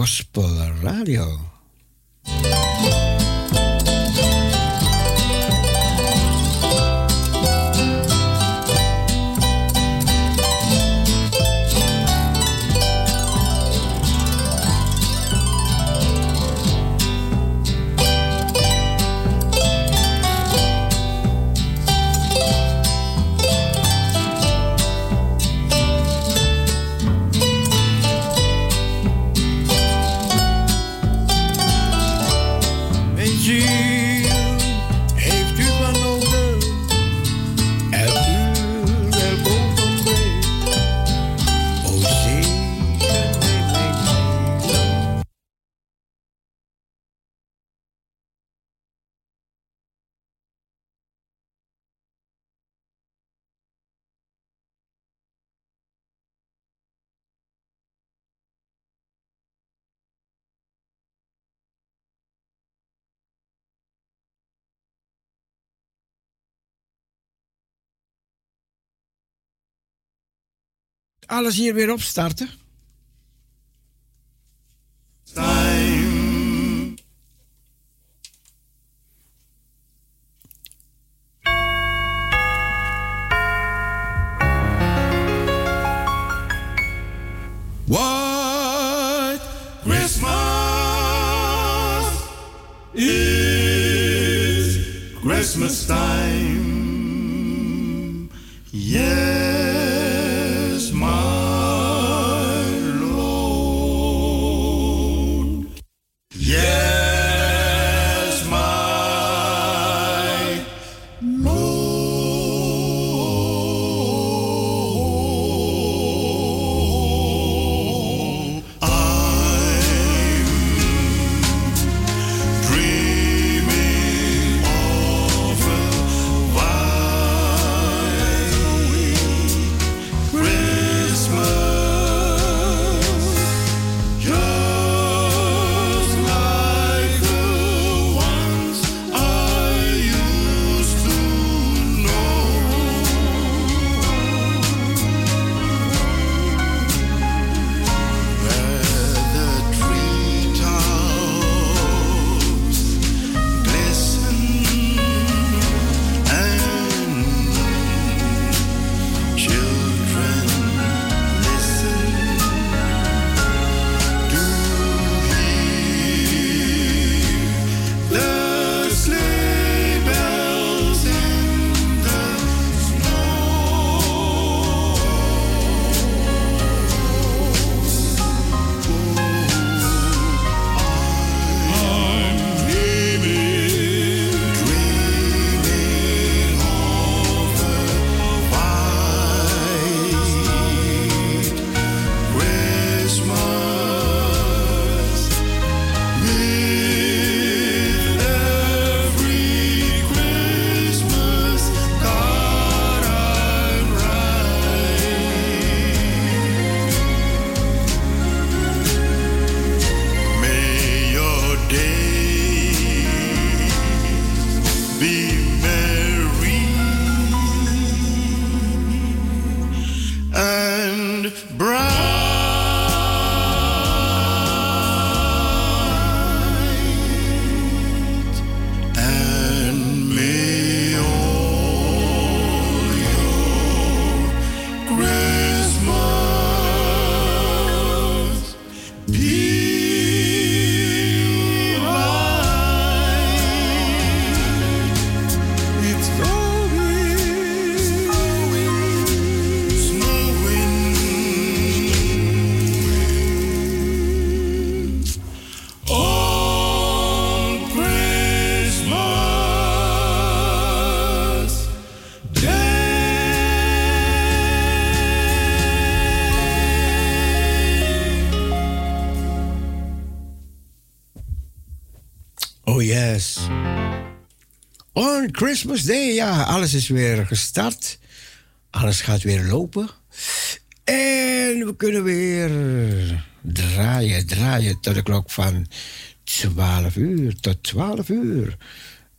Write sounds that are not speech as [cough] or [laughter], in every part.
Gospel Radio. Alles hier weer opstarten? and bright. Christmas Day, ja, alles is weer gestart. Alles gaat weer lopen. En we kunnen weer draaien, draaien tot de klok van 12 uur tot 12 uur.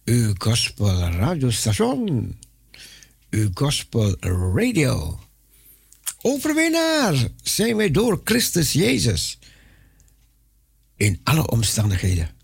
Uw gospel radiostation. Uw gospel radio. Overwinnaar zijn wij door Christus Jezus. in alle omstandigheden.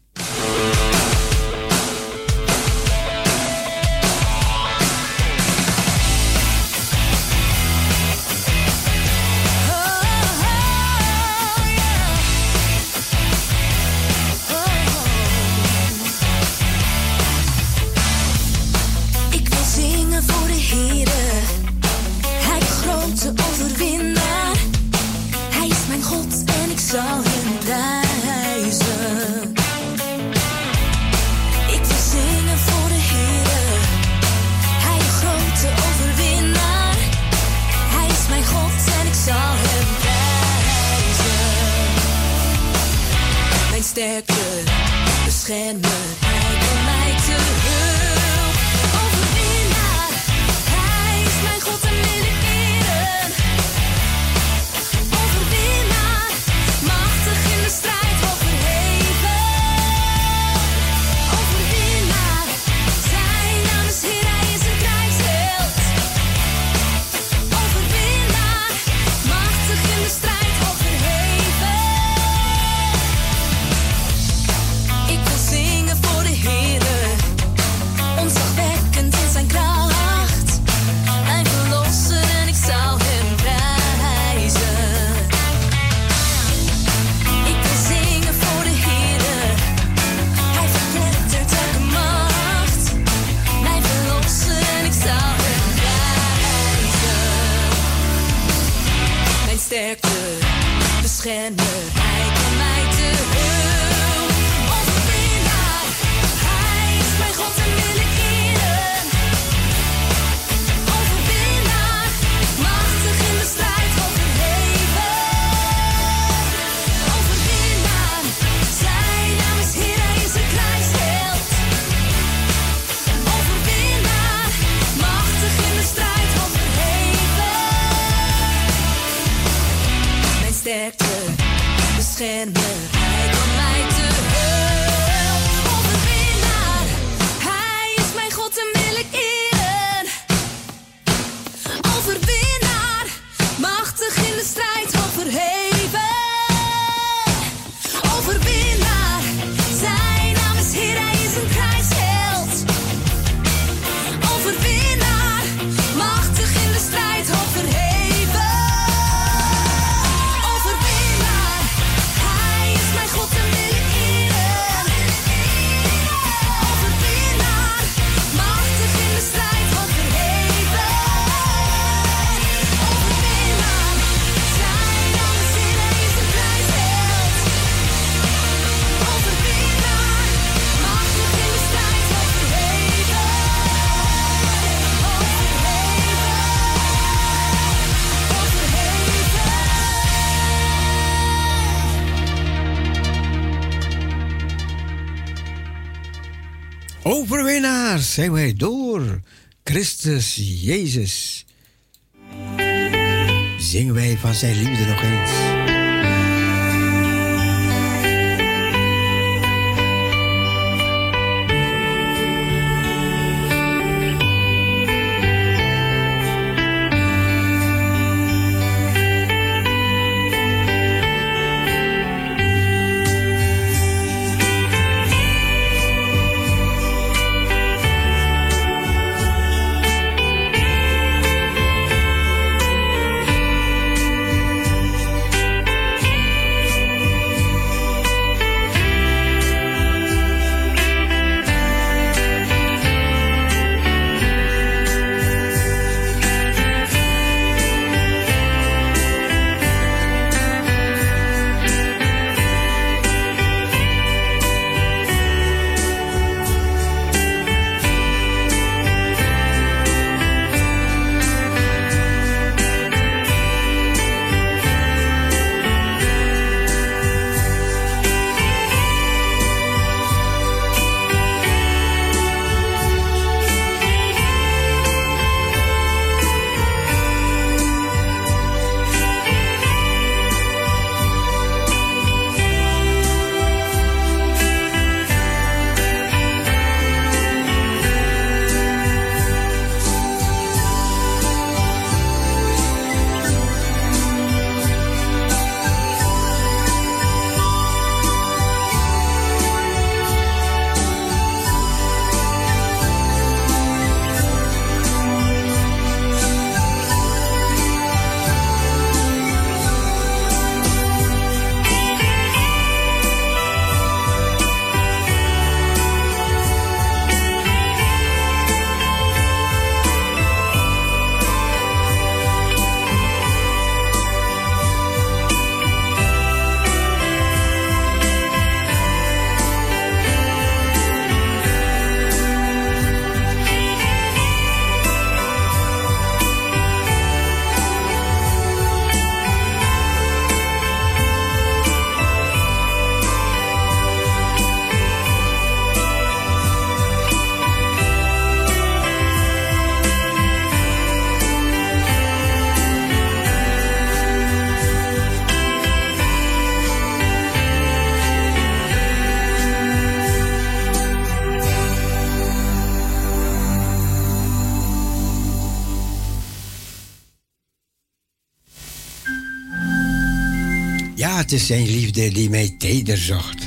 and win. Zijn wij door Christus Jezus. Zingen wij van zijn liefde nog eens. Het is zijn liefde die mij teder zocht.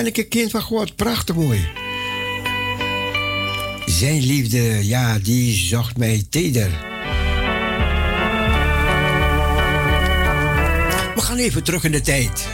Ben ik een kind van God. Prachtig mooi. Zijn liefde, ja, die zocht mij teder. We gaan even terug in de tijd.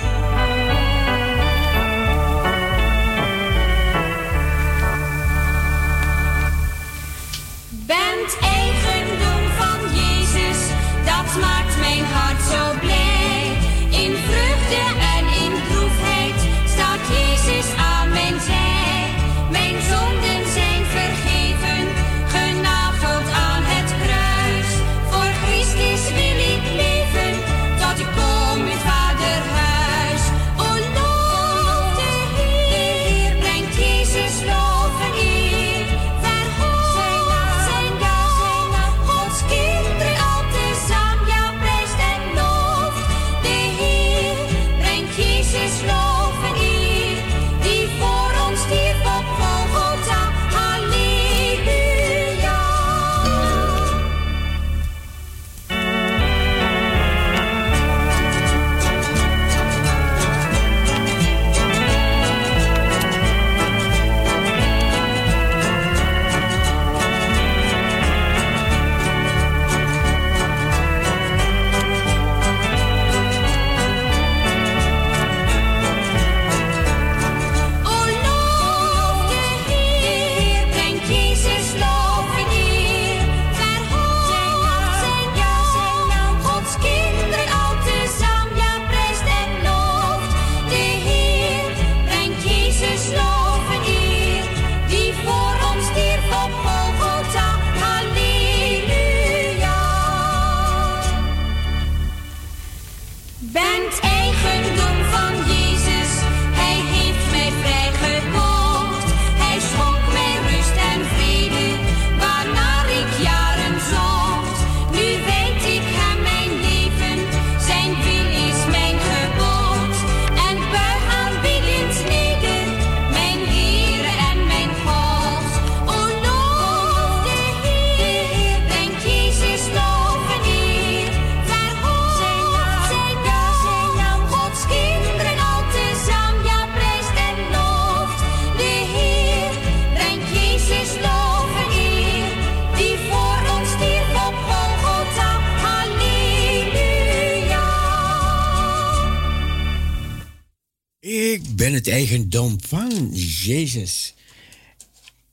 Eigendom van Jezus.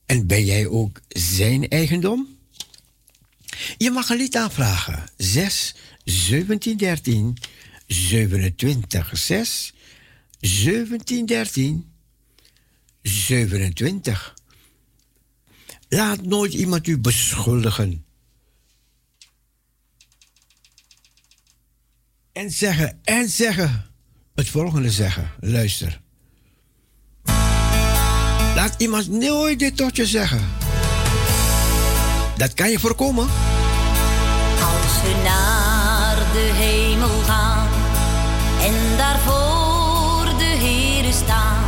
En ben jij ook zijn eigendom? Je mag een lied aanvragen. 6 17 13 27 6 17 13 27. Laat nooit iemand u beschuldigen. En zeggen, en zeggen, het volgende zeggen. Luister. Laat iemand nooit dit tot je zeggen. Dat kan je voorkomen. Als we naar de hemel gaan en daarvoor de Heer staan.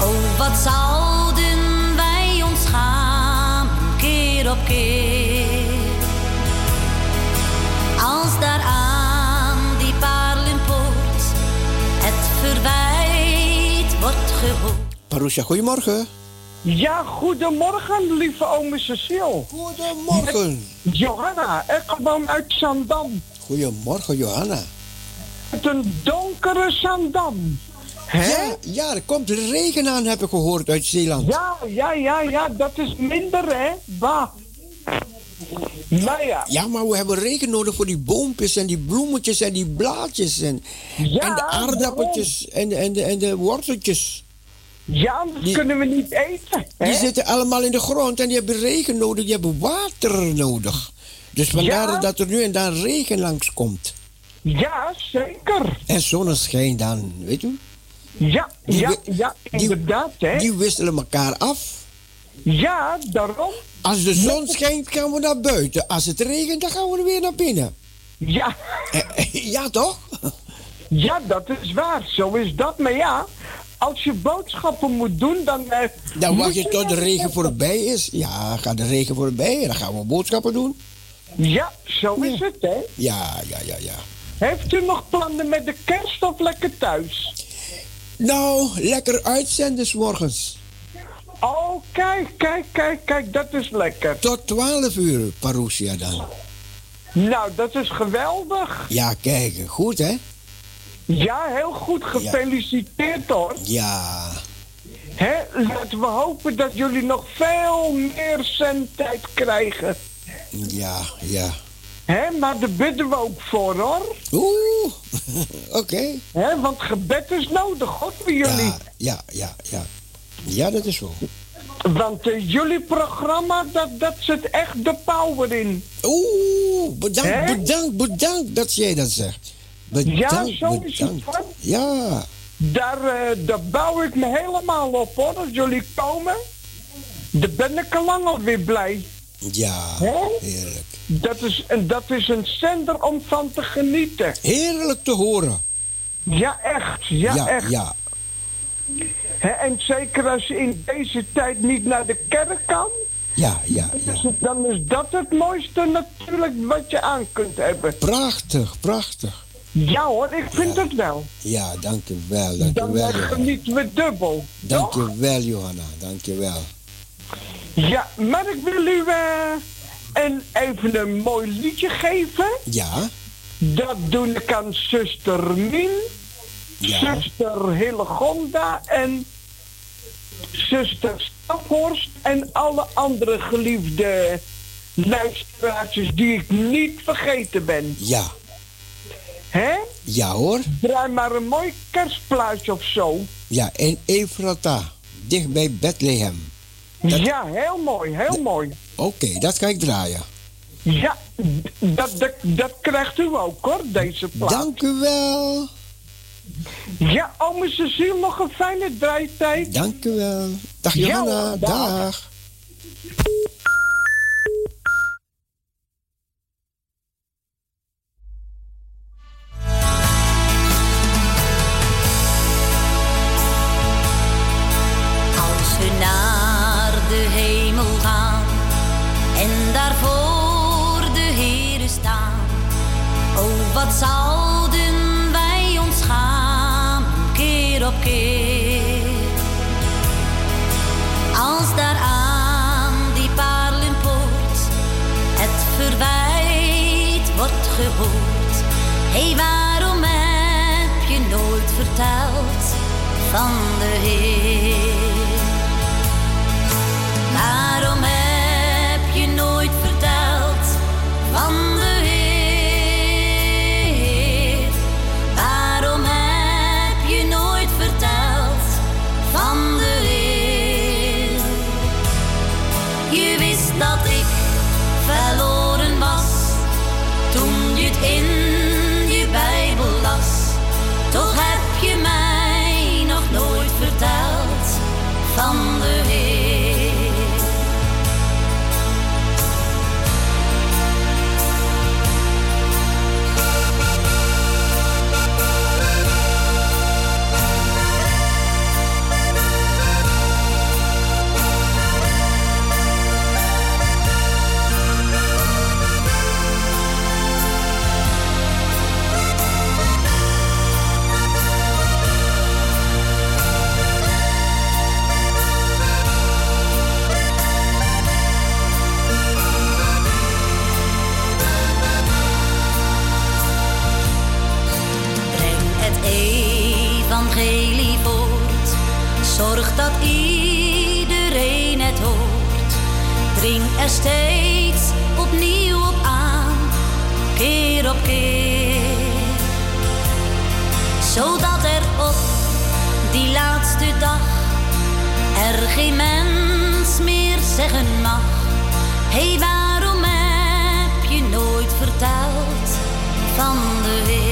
Oh, wat zouden wij ons gaan, keer op keer. Als daar aan die paarlenpoort het verwijt wordt gehoord. Marusha, goedemorgen. Ja, goedemorgen, lieve ome Cecile. Goedemorgen. Johanna, ik kom uit Zandam. Goedemorgen, Johanna. Het een donkere Zandam. Hè? Ja, ja, er komt regen aan, heb ik gehoord uit Zeeland. Ja, ja, ja, ja, dat is minder, hè? Bah. Nou ja. Ja, maar we hebben regen nodig voor die boompjes en die bloemetjes en die blaadjes en, Ja, en de aardappeltjes en, en, de, en de worteltjes. Ja, anders Die- kunnen we niet eten. Hè? Die zitten allemaal in de grond en die hebben regen nodig, die hebben water nodig. Dus vandaar Ja. dat er nu en dan regen langskomt. Ja, zeker. En zonneschijn dan, weet u? Ja, Die ja, ja, die- inderdaad, hè? Die wisselen elkaar af. Ja, daarom. Als de zon schijnt, gaan we naar buiten. Als het regent, dan gaan we weer naar binnen. Ja, Eh, eh, Ja, toch? ja, dat is waar. Zo is dat. Maar ja, als je boodschappen moet doen, dan... eh, Dan wacht je tot de regen voorbij is. Ja, gaat de regen voorbij en dan gaan we boodschappen doen. Ja, zo is het, hè? Ja, ja, ja, ja. Heeft u nog plannen met de kerst of lekker thuis? Nou, lekker uitzenden 's morgens. Oh, kijk, kijk, kijk, kijk, dat is lekker. Tot 12 uur, Parousia dan. Nou, dat is geweldig. Ja, kijk, goed hè? Ja, heel goed. Gefeliciteerd hoor. Ja. Hè, laten we hopen dat jullie nog veel meer zendtijd krijgen. Ja, ja. Hè, maar daar bidden we ook voor hoor. Oeh, [laughs] oké. Hè, want gebed is nodig hoor voor jullie. Ja, ja, ja, ja. Ja, dat is zo. Want eh, jullie programma, dat, dat zit echt de power in. Oeh, bedankt, bedankt, bedankt dat jij dat zegt. Ja, zo is het. Ja, Daar, eh, daar bouw ik me helemaal op hoor. Als jullie komen, dan ben ik al lang alweer blij. ja, heerlijk. Dat is, en dat is een zender om van te genieten. Heerlijk te horen. Ja, echt. Ja, ja, echt. ja. Hè, en zeker als je in deze tijd niet naar de kerk kan, Ja, ja, dus ja. dan is dat het mooiste natuurlijk wat je aan kunt hebben. Prachtig, prachtig. Ja hoor, ik vind het wel. Ja, dankjewel, dankjewel. Dan genieten we dubbel. toch? Dankjewel, Johanna, dankjewel. Ja, maar ik wil u eh, een, even een mooi liedje geven. Ja, Dat doe ik aan zuster Mien, ja, zuster Hillegonda en zuster Staphorst en alle andere geliefde luisteraartjes die ik niet vergeten ben. ja. Hè? Ja hoor. Draai maar een mooi kerstplaatje of zo. Ja, in Efrata, dicht bij Bethlehem. Dat- Ja, heel mooi, heel mooi. Oké, dat ga ik draaien. Ja, dat, dat, dat krijgt u ook hoor, deze plaat. Dank u wel. Ja, ome Cecile, nog een fijne draaitijd. Dank u wel. Dag Johanna, dag. dag. Zouden wij ons gaan, keer op keer. Als daar aan die paarlenpoort het verwijt wordt gehoord. Hé, hey, waarom heb je nooit verteld van de Heer? Waarom Zodat er op die laatste dag er geen mens meer zeggen mag. Hey, waarom heb je nooit verteld van de Heer?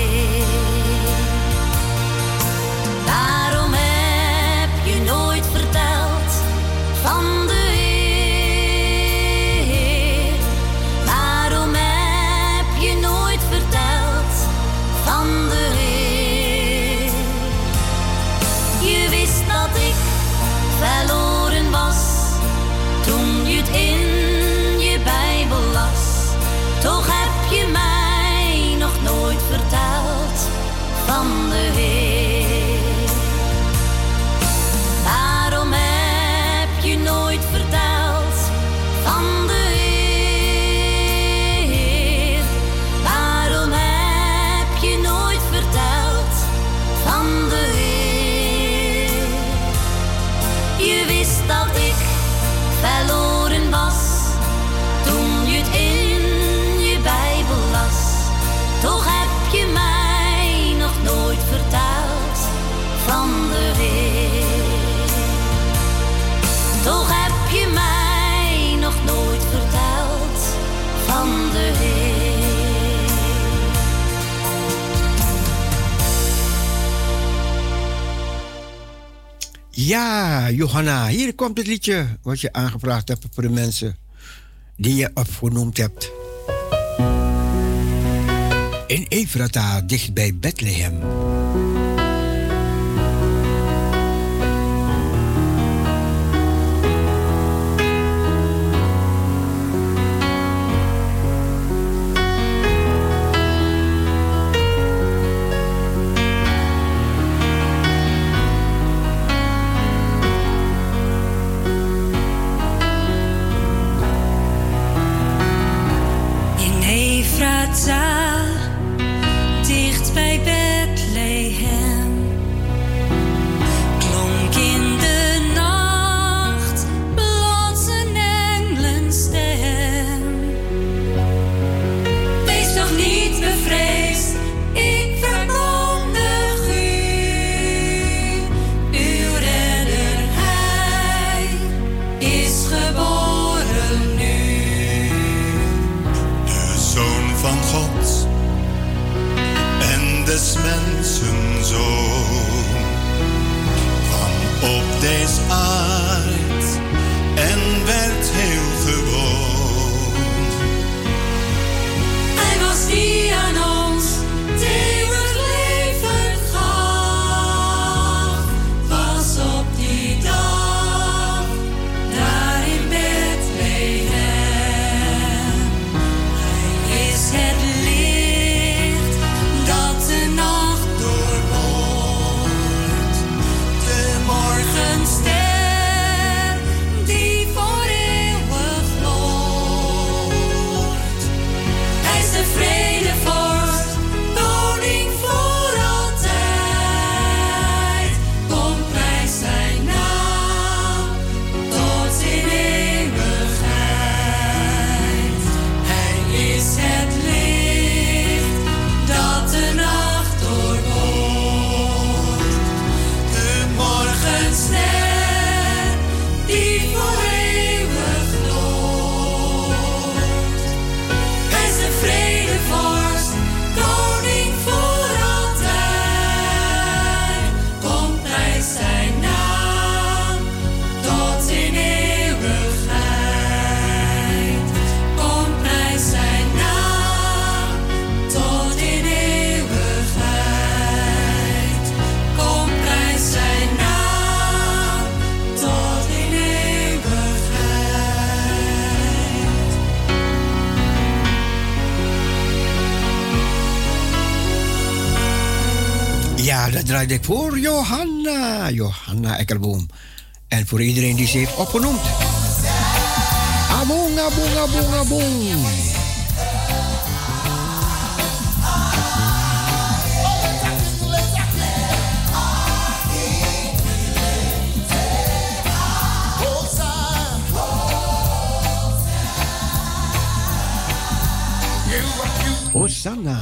Ja, Johanna, hier komt het liedje wat je aangevraagd hebt voor de mensen die je opgenoemd hebt. In Efrata, dicht bij Bethlehem. ik voor Johanna, Johanna Ekkerboom. En voor iedereen die ze heeft opgenoemd. Abong, abong, abong, abong. Hosanna.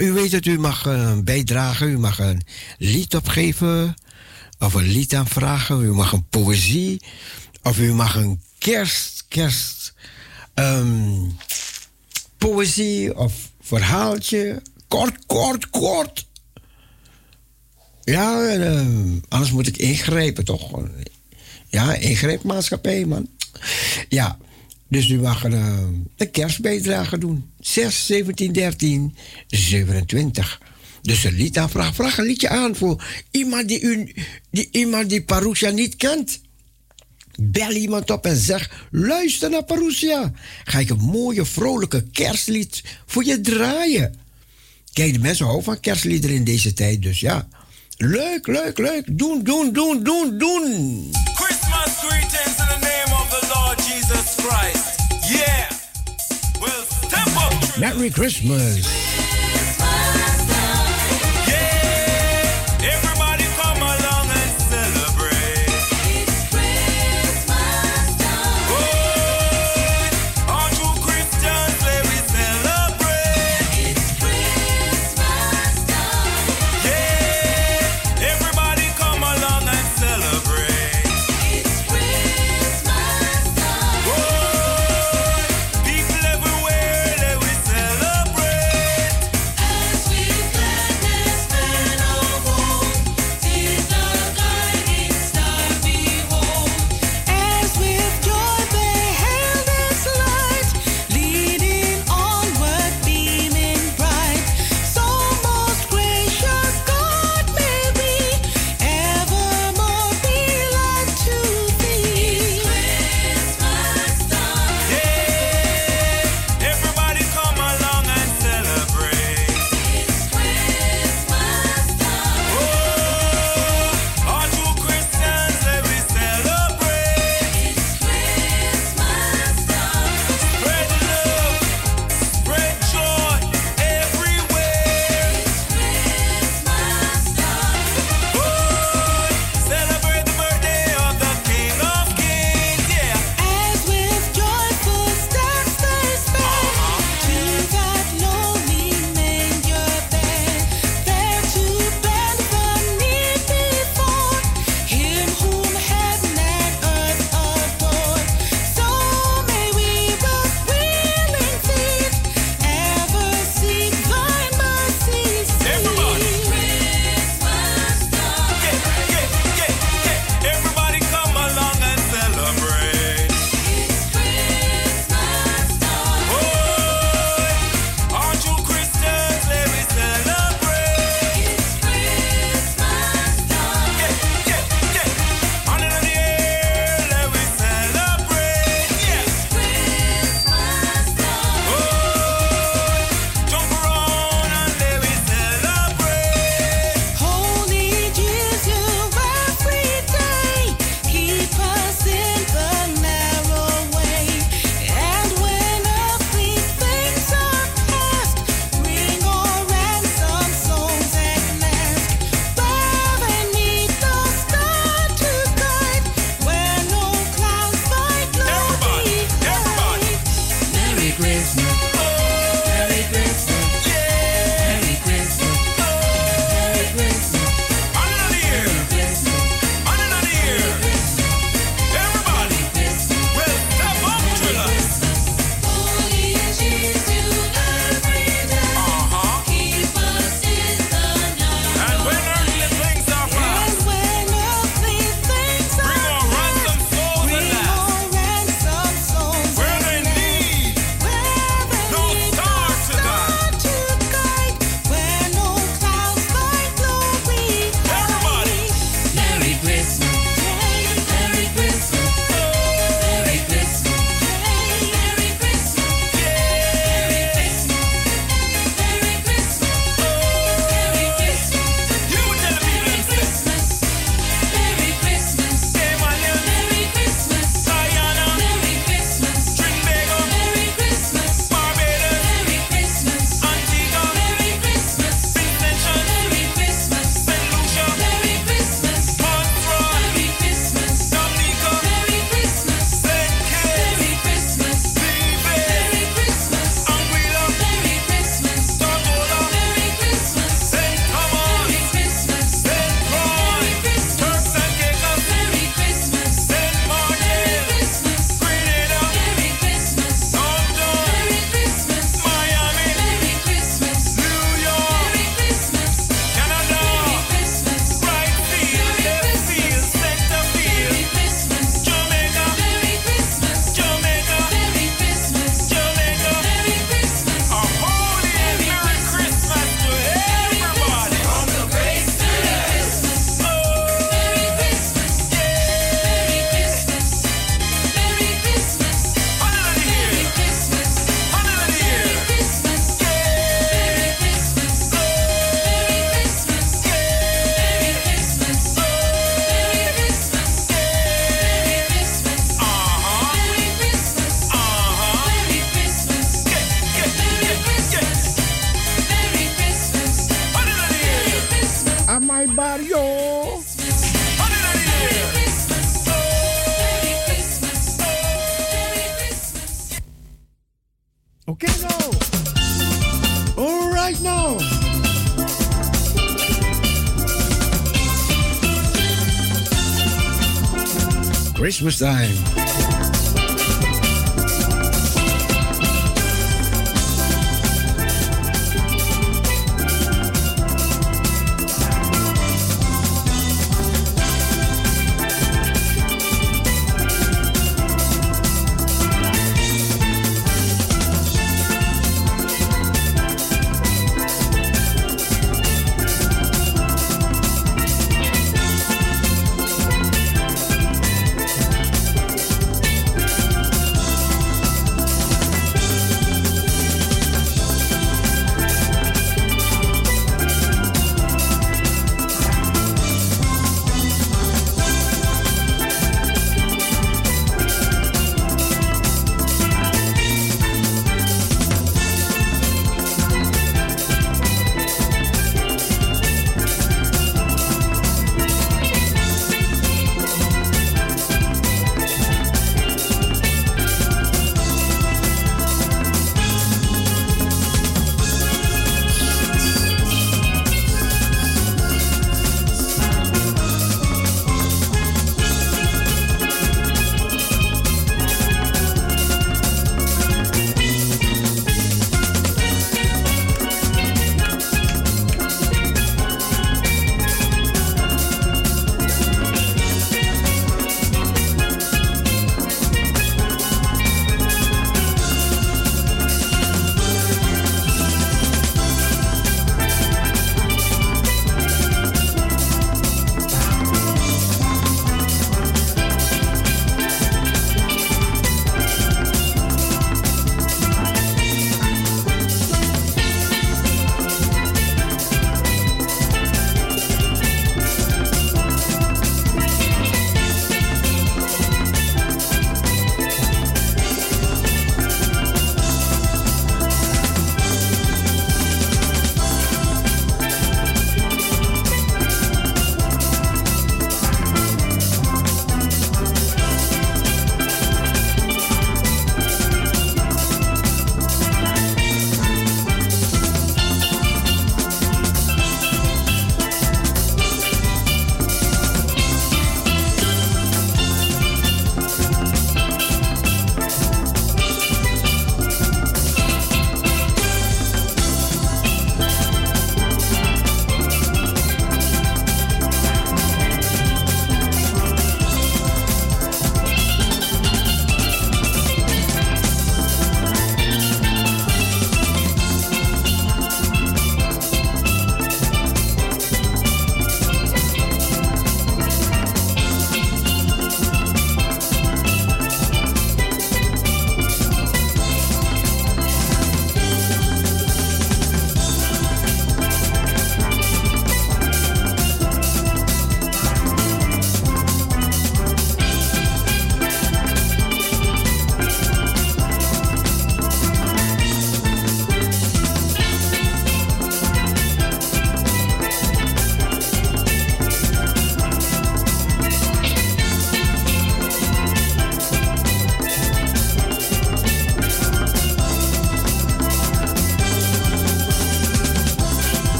U weet het, u mag uh, bijdragen, u mag een lied opgeven of een lied aanvragen, u mag een poëzie of u mag een kerst, kerst, um, poëzie of verhaaltje. Kort, kort, kort. Ja, uh, anders moet ik ingrijpen, toch? Ja, ingreepmaatschappij, man. Ja, dus u mag een, uh, een kerstbijdrage doen. 6, 17, 13, 27. Dus een lied aanvragen. Vraag een liedje aan voor iemand die, u, die, iemand die Parousia niet kent. Bel iemand op en zeg: luister naar Parousia. Ga ik een mooie, vrolijke kerstlied voor je draaien. Kijk, de mensen houden van kerstliederen in deze tijd, dus ja. Leuk, leuk, leuk. Doen, doen, doen, doen, doen. Christmas greetings Christ. Yeah. Well, step up. Merry Christmas. Christmas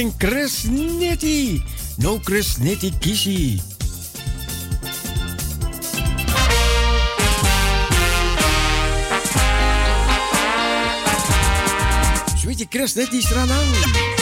richting Chris Nitty. No Chris Nitty Kishi. Sweetie Chris Nitty Stranang.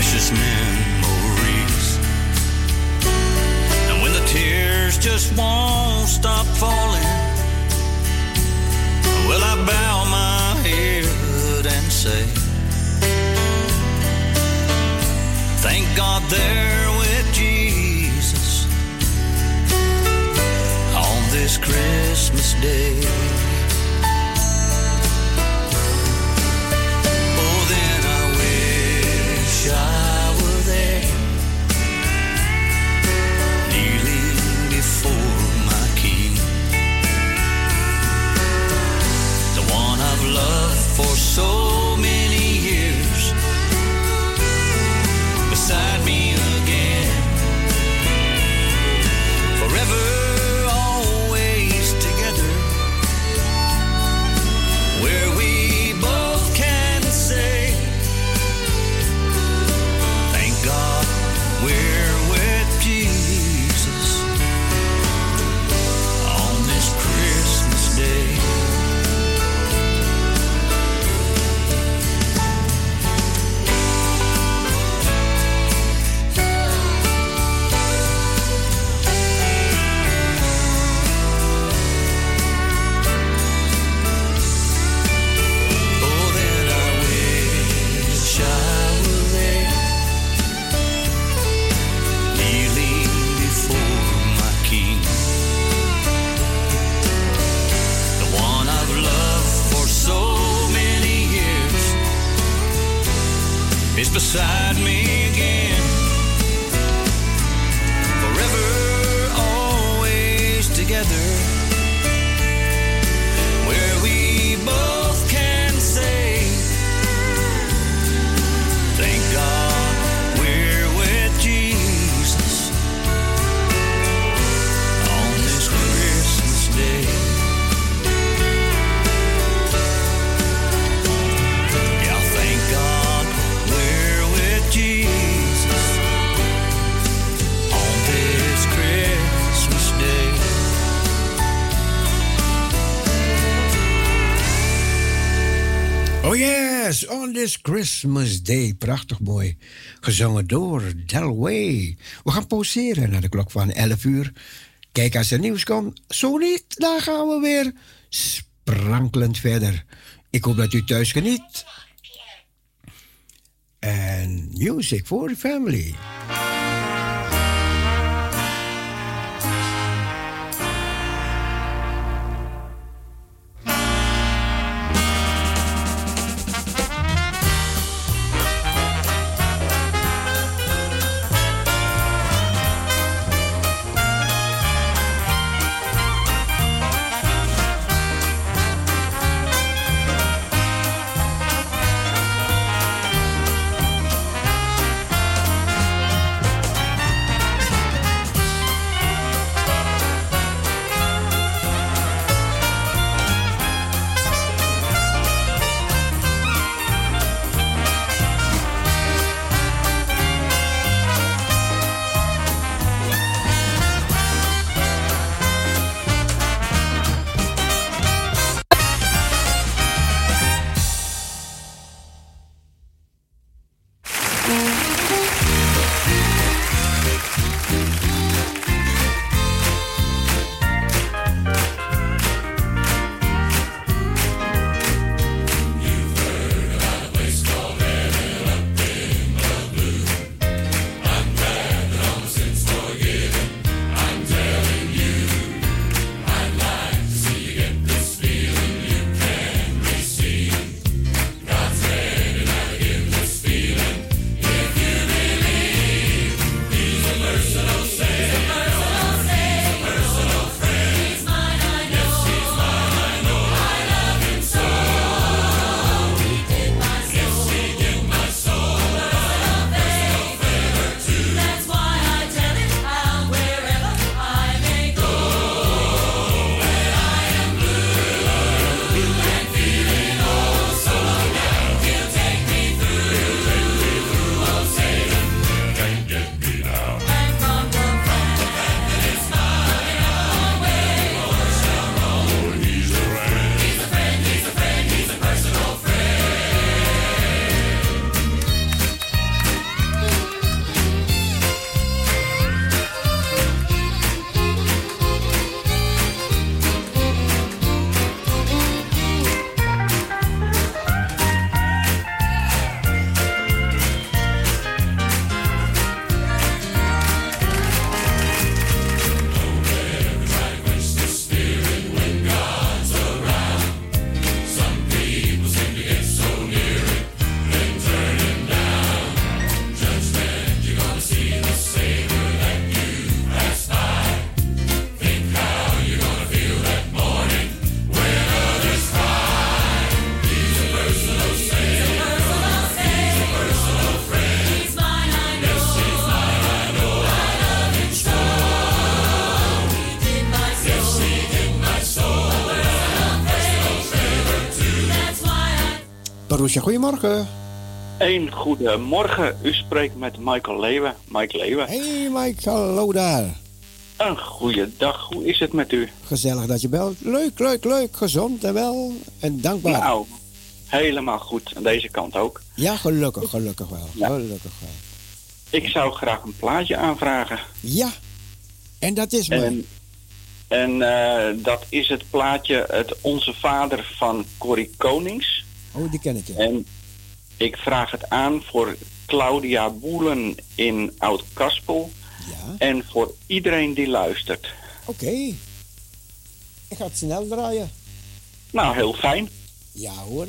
precious memories. And when the tears just won't stop falling, well, I bow my head and say, Thank God there with Jesus on this Christmas day. This Christmas day. Prachtig mooi. Gezongen door Delway. We gaan pauzeren naar de klok van 11 uur. Kijk als er nieuws komt. Zo niet, dan gaan we weer sprankelend verder. Ik hoop dat u thuis geniet. En music for the family. Parousia, goedemorgen. Een goedemorgen. U spreekt met Michael Leeuwen. Mike Leeuwen. Hey Mike, hallo daar. Een goede dag. Hoe is het met u? Gezellig dat je belt. Leuk, leuk, leuk. Gezond en wel. En dankbaar. Nou, helemaal goed. Aan deze kant ook. Ja, gelukkig, gelukkig wel. Ja. Gelukkig wel. Ik zou graag een plaatje aanvragen. Ja. En dat is mooi. En, en eh, dat is het plaatje Het Onze Vader van Corrie Konings. Oh, die ik. En ik vraag het aan voor Claudia Boelen in Oud-Kaspel. Ja. En voor iedereen die luistert. Oké. Ik ga het snel draaien. Nou, heel fijn. Ja hoor.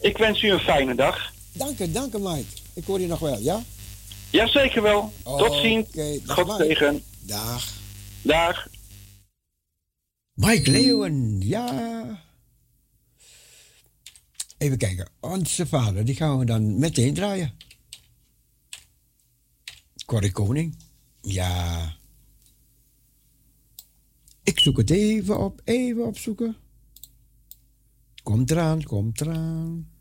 Ik wens u een fijne dag. Dank u, dank u Mike. Ik hoor je nog wel, ja? Jazeker wel. Tot ziens. God tegen. Dag. Dag. Mike Leeuwen, ja. Even kijken. Onze Vader, die gaan we dan meteen draaien. Corrie Koning. Ja. Ik zoek het even op, even opzoeken. Komt eraan, komt eraan.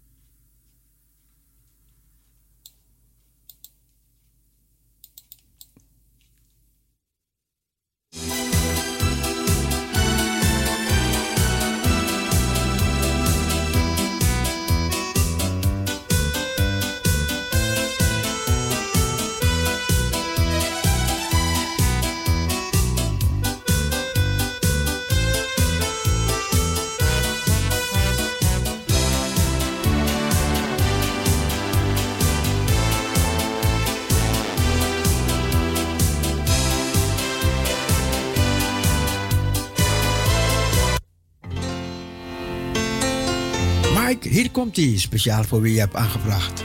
Hier komt die speciaal voor wie je hebt aangevraagd.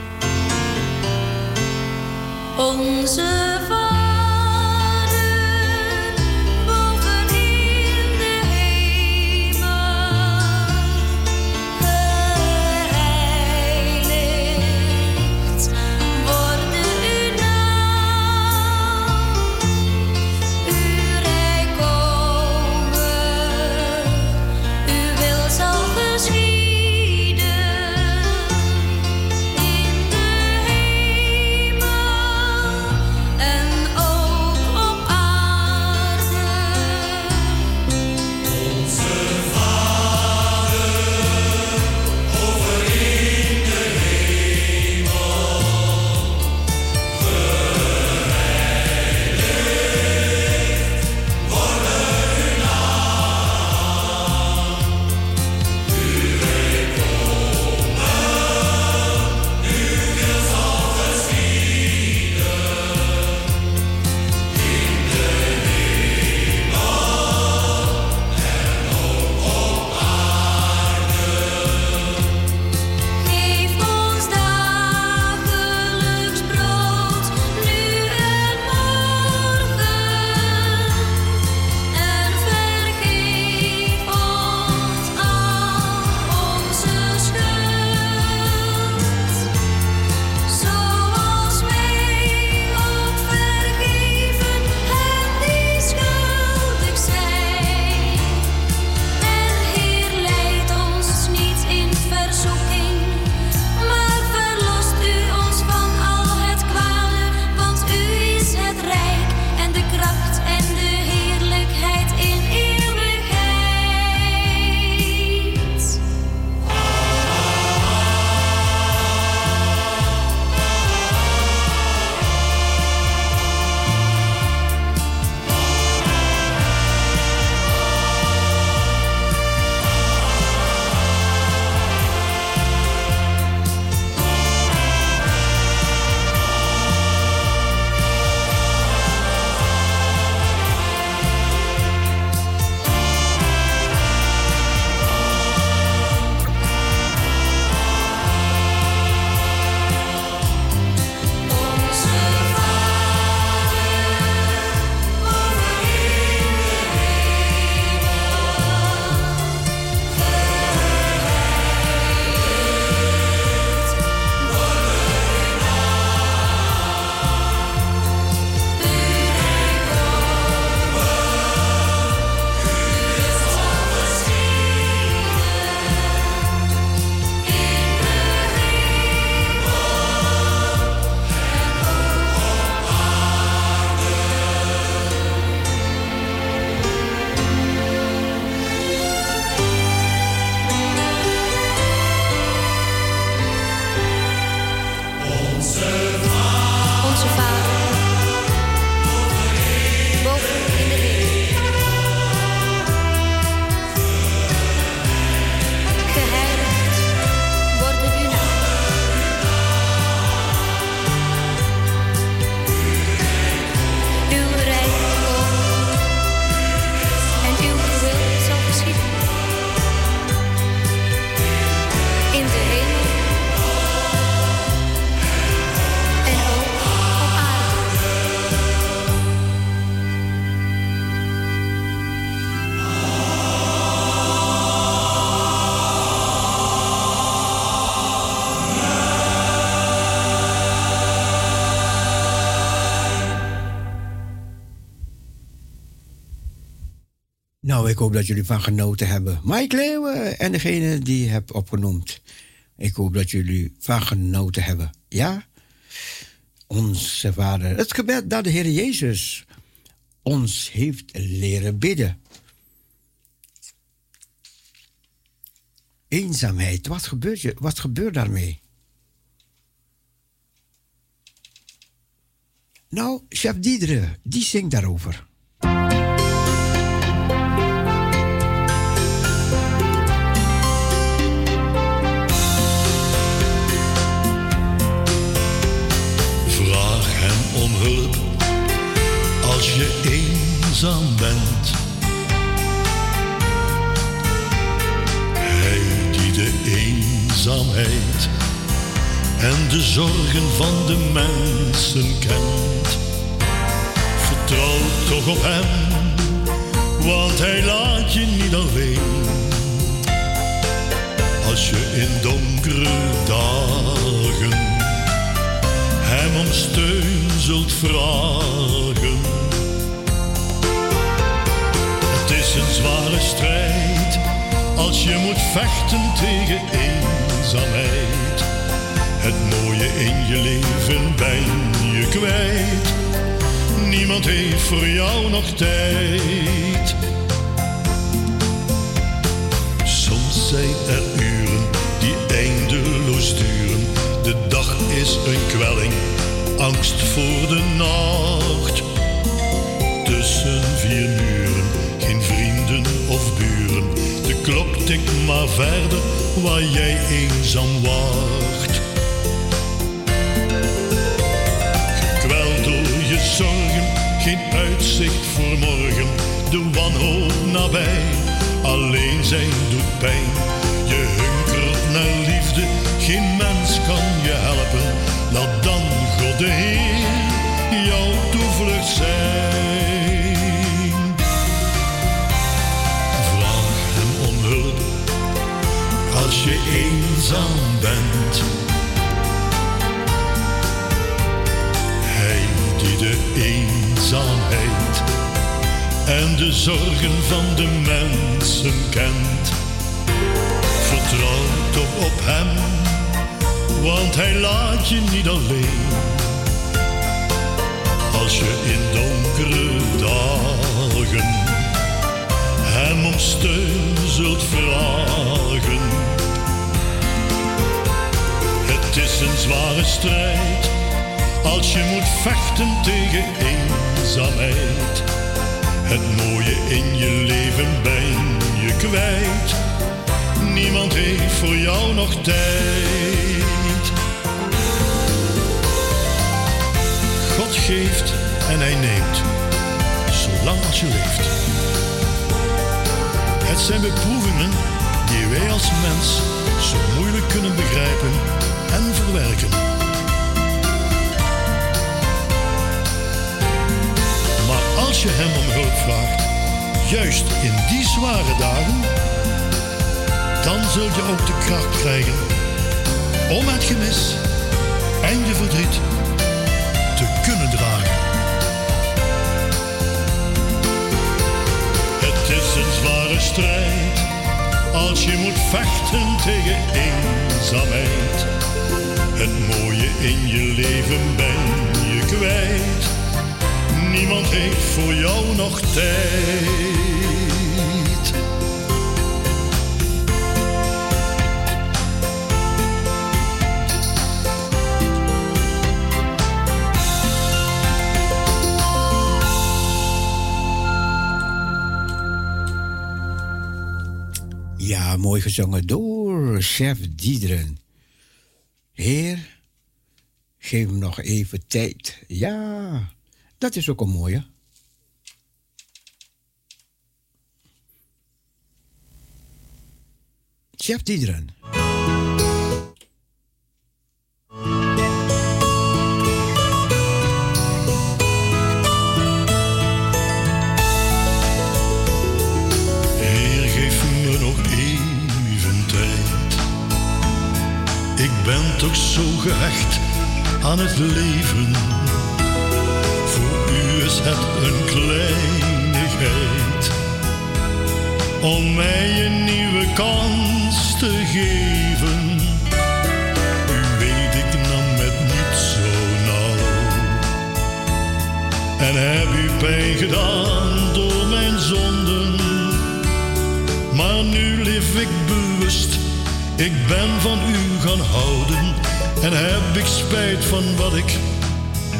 Nou, ik hoop dat jullie van genoten hebben. Mike Leeuwen en degene die je hebt opgenoemd. Ik hoop dat jullie van genoten hebben. Ja? Onze Vader. Het gebed dat de Heer Jezus ons heeft leren bidden. Eenzaamheid, wat gebeurt, je, wat gebeurt daarmee? Nou, chef Diedere, die zingt daarover. Als je eenzaam bent. Hij die de eenzaamheid en de zorgen van de mensen kent. Vertrouw toch op hem, want hij laat je niet alleen. Als je in donkere dagen hem om steun zult vragen. Een zware strijd als je moet vechten tegen eenzaamheid. Het mooie in je leven ben je kwijt. Niemand heeft voor jou nog tijd. Soms zijn er uren die eindeloos duren. De dag is een kwelling, angst voor de nacht. Tussen vier muren, of buren. De klok tikt maar verder waar jij eenzaam wacht. Gekweld door je zorgen, geen uitzicht voor morgen. De wanhoop nabij, alleen zijn doet pijn. Je hunkert naar liefde, geen mens kan je helpen. Laat dan God de Heer jouw toevlucht zijn. Bent. Hij die de eenzaamheid en de zorgen van de mensen kent. Vertrouw toch op hem, want hij laat je niet alleen. Als je in donkere dagen hem om steun zult vragen. Het is een zware strijd als je moet vechten tegen eenzaamheid. Het mooie in je leven ben je kwijt. Niemand heeft voor jou nog tijd. God geeft en hij neemt, zolang als je leeft. Het zijn beproevingen die wij als mens zo moeilijk kunnen begrijpen en verwerken. Maar als je hem om hulp vraagt, juist in die zware dagen, dan zul je ook de kracht krijgen om het gemis en je verdriet te kunnen dragen. Het is een zware strijd als je moet vechten tegen eenzaamheid. Het mooie in je leven ben je kwijt. Niemand heeft voor jou nog tijd. Ja, mooi gezongen door chef Diederen. Geef hem nog even tijd. Ja, dat is ook een mooie. Chef me. Ik ben toch zo gehecht aan het leven. Voor u is het een kleinigheid. om mij een nieuwe kans te geven. U weet, ik nam het niet zo nauw. En heb u pijn gedaan door mijn zonden. Maar nu leef ik bewust, ik ben van u gaan houden. En heb ik spijt van wat ik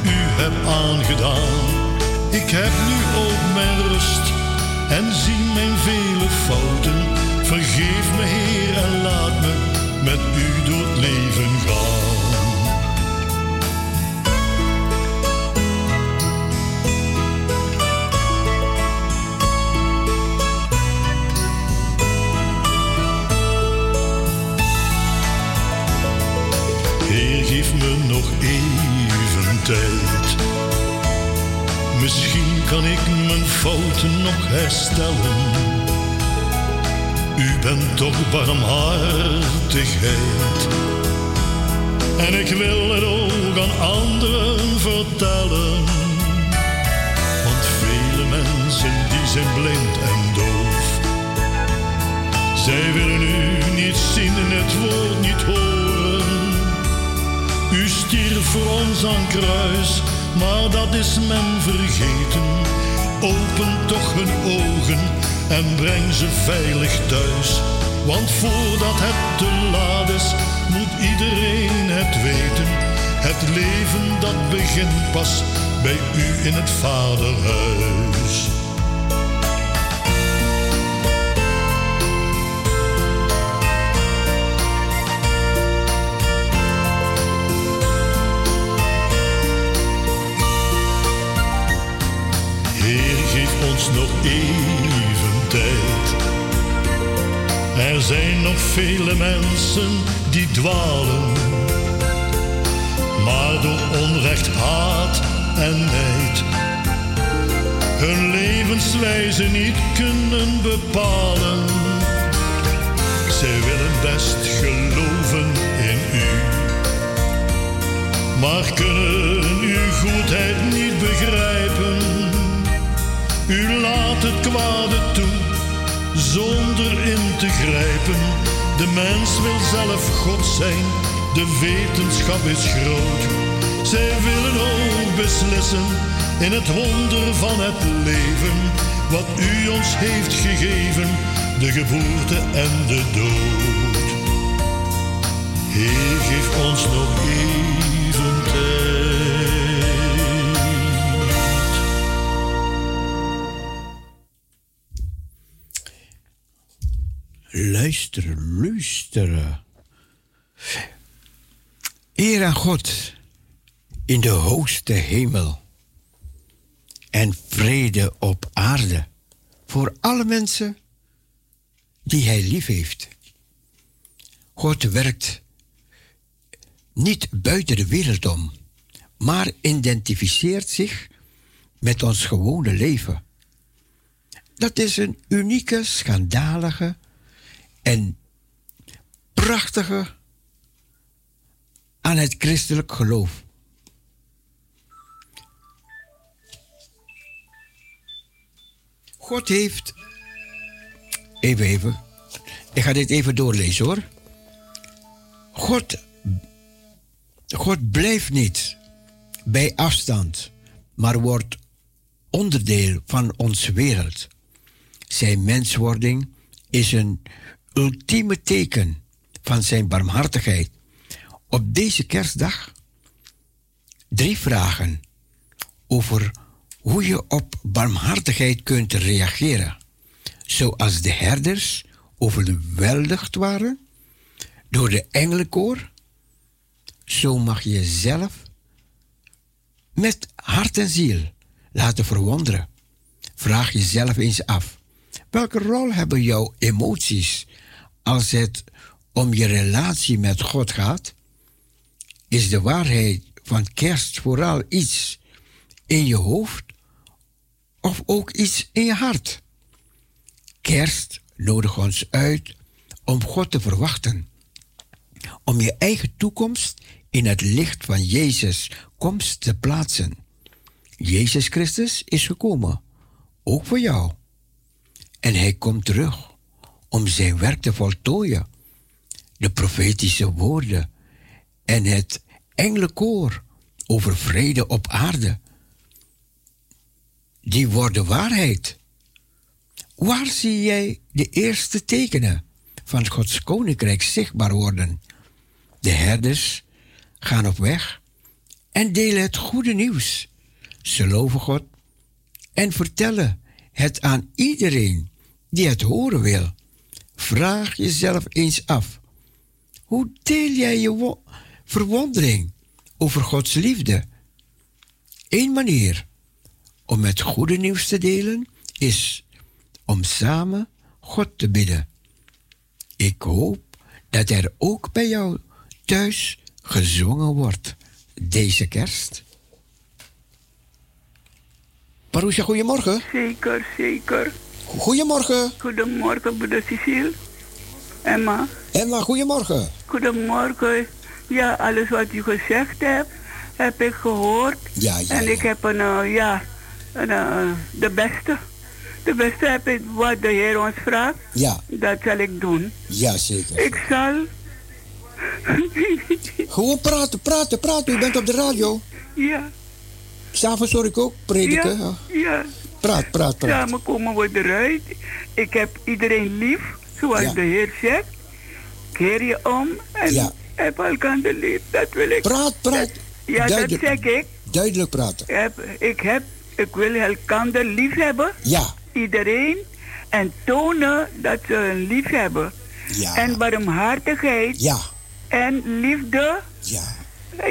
u heb aangedaan. Ik heb nu ook mijn rust en zie mijn vele fouten. Vergeef me, Heer, en laat me met u door het leven gaan. Nog even tijd. Misschien kan ik mijn fouten nog herstellen. U bent toch barmhartigheid. En ik wil het ook aan anderen vertellen. Want vele mensen die zijn blind en doof. Zij willen u niet zien en het woord niet horen. U stierf voor ons aan kruis, maar dat is men vergeten. Open toch hun ogen en breng ze veilig thuis. Want voordat het te laat is, moet iedereen het weten. Het leven dat begint pas bij u in het vaderhuis. Ons nog even tijd. Er zijn nog vele mensen die dwalen, maar door onrecht, haat en nijd hun levenswijze niet kunnen bepalen. Zij willen best geloven in u, maar kunnen uw goedheid niet begrijpen. U laat het kwade toe zonder in te grijpen. De mens wil zelf God zijn, de wetenschap is groot. Zij willen ook beslissen in het wonder van het leven. Wat u ons heeft gegeven, de geboorte en de dood. Heer, geef ons nog even Luisteren, luisteren. Eer aan God in de hoogste hemel. En vrede op aarde voor alle mensen die Hij lief heeft. God werkt niet buiten de wereld om, maar identificeert zich met ons gewone leven. Dat is een unieke, schandalige en prachtige aan het christelijk geloof. God heeft. Even, even. Ik ga dit even doorlezen hoor. God, God blijft niet bij afstand, maar wordt onderdeel van onze wereld. Zijn menswording is een ultieme teken van zijn barmhartigheid. Op deze kerstdag drie vragen over hoe je op barmhartigheid kunt reageren. Zoals de herders overweldigd waren door de engelenkoor, zo mag je zelf met hart en ziel laten verwonderen. Vraag jezelf eens af: welke rol hebben jouw emoties als het om je relatie met God gaat? Is de waarheid van kerst vooral iets in je hoofd of ook iets in je hart? Kerst nodigt ons uit om God te verwachten, om je eigen toekomst in het licht van Jezus komst te plaatsen. Jezus Christus is gekomen, ook voor jou. En hij komt terug om zijn werk te voltooien. De profetische woorden en het engelenkoor over vrede op aarde. Die worden waarheid. Waar zie jij de eerste tekenen van Gods koninkrijk zichtbaar worden? De herders gaan op weg en delen het goede nieuws. Ze loven God en vertellen het aan iedereen die het horen wil. Vraag jezelf eens af: hoe deel jij je wo- verwondering over Gods liefde? Eén manier om het goede nieuws te delen is om samen God te bidden. Ik hoop dat er ook bij jou thuis gezongen wordt deze kerst. Parousia, goedemorgen. Zeker, zeker. Goedemorgen. Goedemorgen, broeder Cecile. Emma. Emma, goedemorgen. Goedemorgen. Ja, alles wat u gezegd hebt, heb ik gehoord. Ja, ja, en ik heb een, eh, ja, een, eh, de beste. De beste heb ik wat de Heer ons vraagt. Ja, Dat zal ik doen. ja, zeker. Ik zal. Gewoon praten, praten, praten. U bent op de radio. Ja, S'avonds hoor ik ook prediken. ja, Ja. Ja. Praat, praat, praat. Samen komen we eruit. Ik heb iedereen lief, zoals Ja. de Heer zegt. Keer je om en Ja. heb elkaar lief. Dat wil ik. Praat, praat. Ja, Duidelijk. dat zeg ik. Duidelijk praten. Ik heb, ik heb, ik wil elkaar lief hebben. Ja, Iedereen. En tonen dat ze een lief hebben. ja, En barmhartigheid. ja, En liefde. ja.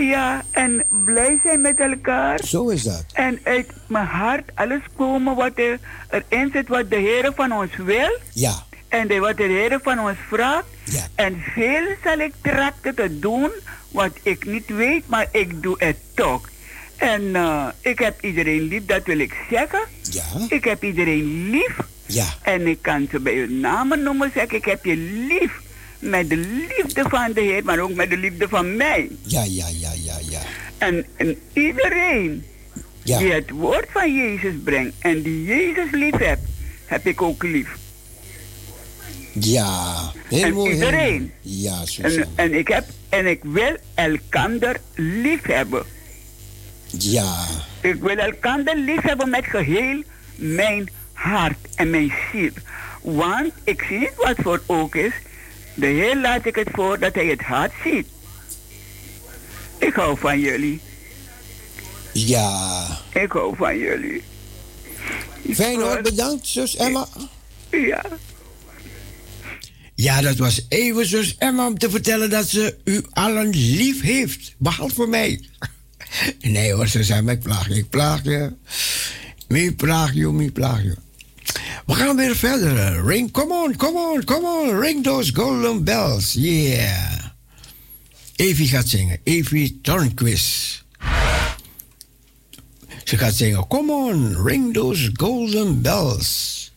Ja, en blij zijn met elkaar. Zo is dat. En uit mijn hart alles komen wat er, erin zit, wat de Heer van ons wil. Ja, En de, wat de Heer van ons vraagt. ja, En veel zal ik trachten te doen wat ik niet weet, maar ik doe het toch. En eh, ik heb iedereen lief, dat wil ik zeggen. ja, Ik heb iedereen lief. ja, En ik kan ze bij hun namen noemen, zeggen ik heb je lief. Met de liefde van de Heer, maar ook met de liefde van mij. ja, ja, ja, ja, ja. En, en iedereen die Ja, het woord van Jezus brengt en die Jezus lief hebt, heb ik ook lief. ja. Heel En mooi. iedereen. Ja, En, en, ik heb, en ik wil elkander lief hebben. Ja, Ik wil elkander lief hebben met geheel mijn hart en mijn ziel. Want ik zie niet wat voor ook is. De Heer laat ik het voor dat hij het hart ziet. Ik hou van jullie. ja. Ik hou van jullie. Fijn hoor, bedankt, zus Emma. Ja. Ja, dat was even zus Emma om te vertellen dat ze u allen lief heeft. Behalve mij. [laughs] Nee hoor, zus Emma, ik plaag je, ik plaag je. Me plaag je, plaag je. We gaan weer verder. Ring, come on, come on, come on. Ring those golden bells. Yeah. Evie gaat zingen. Evie Tornquist. Ze gaat zingen. Come on, ring those golden bells.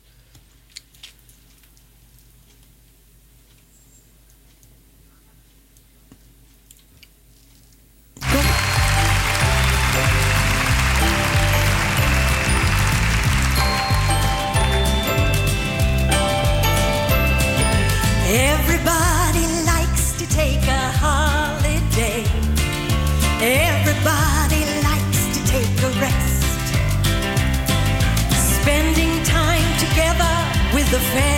Everybody likes to take a holiday. Everybody likes to take a rest. Spending time together with the family.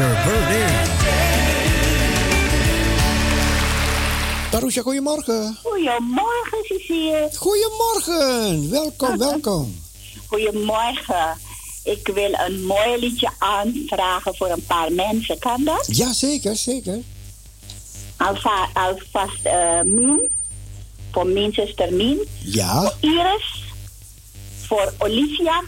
Your birthday. Tarusha, goedemorgen. Goedemorgen, Cecile. Goedemorgen. Welkom, welkom. Goedemorgen. Ik wil een mooi liedje aanvragen voor een paar mensen. Kan dat? Ja, zeker, zeker. Alva, alvast eh Mien. Voor mijn zuster Mien. Ja. Iris. Voor Olivia.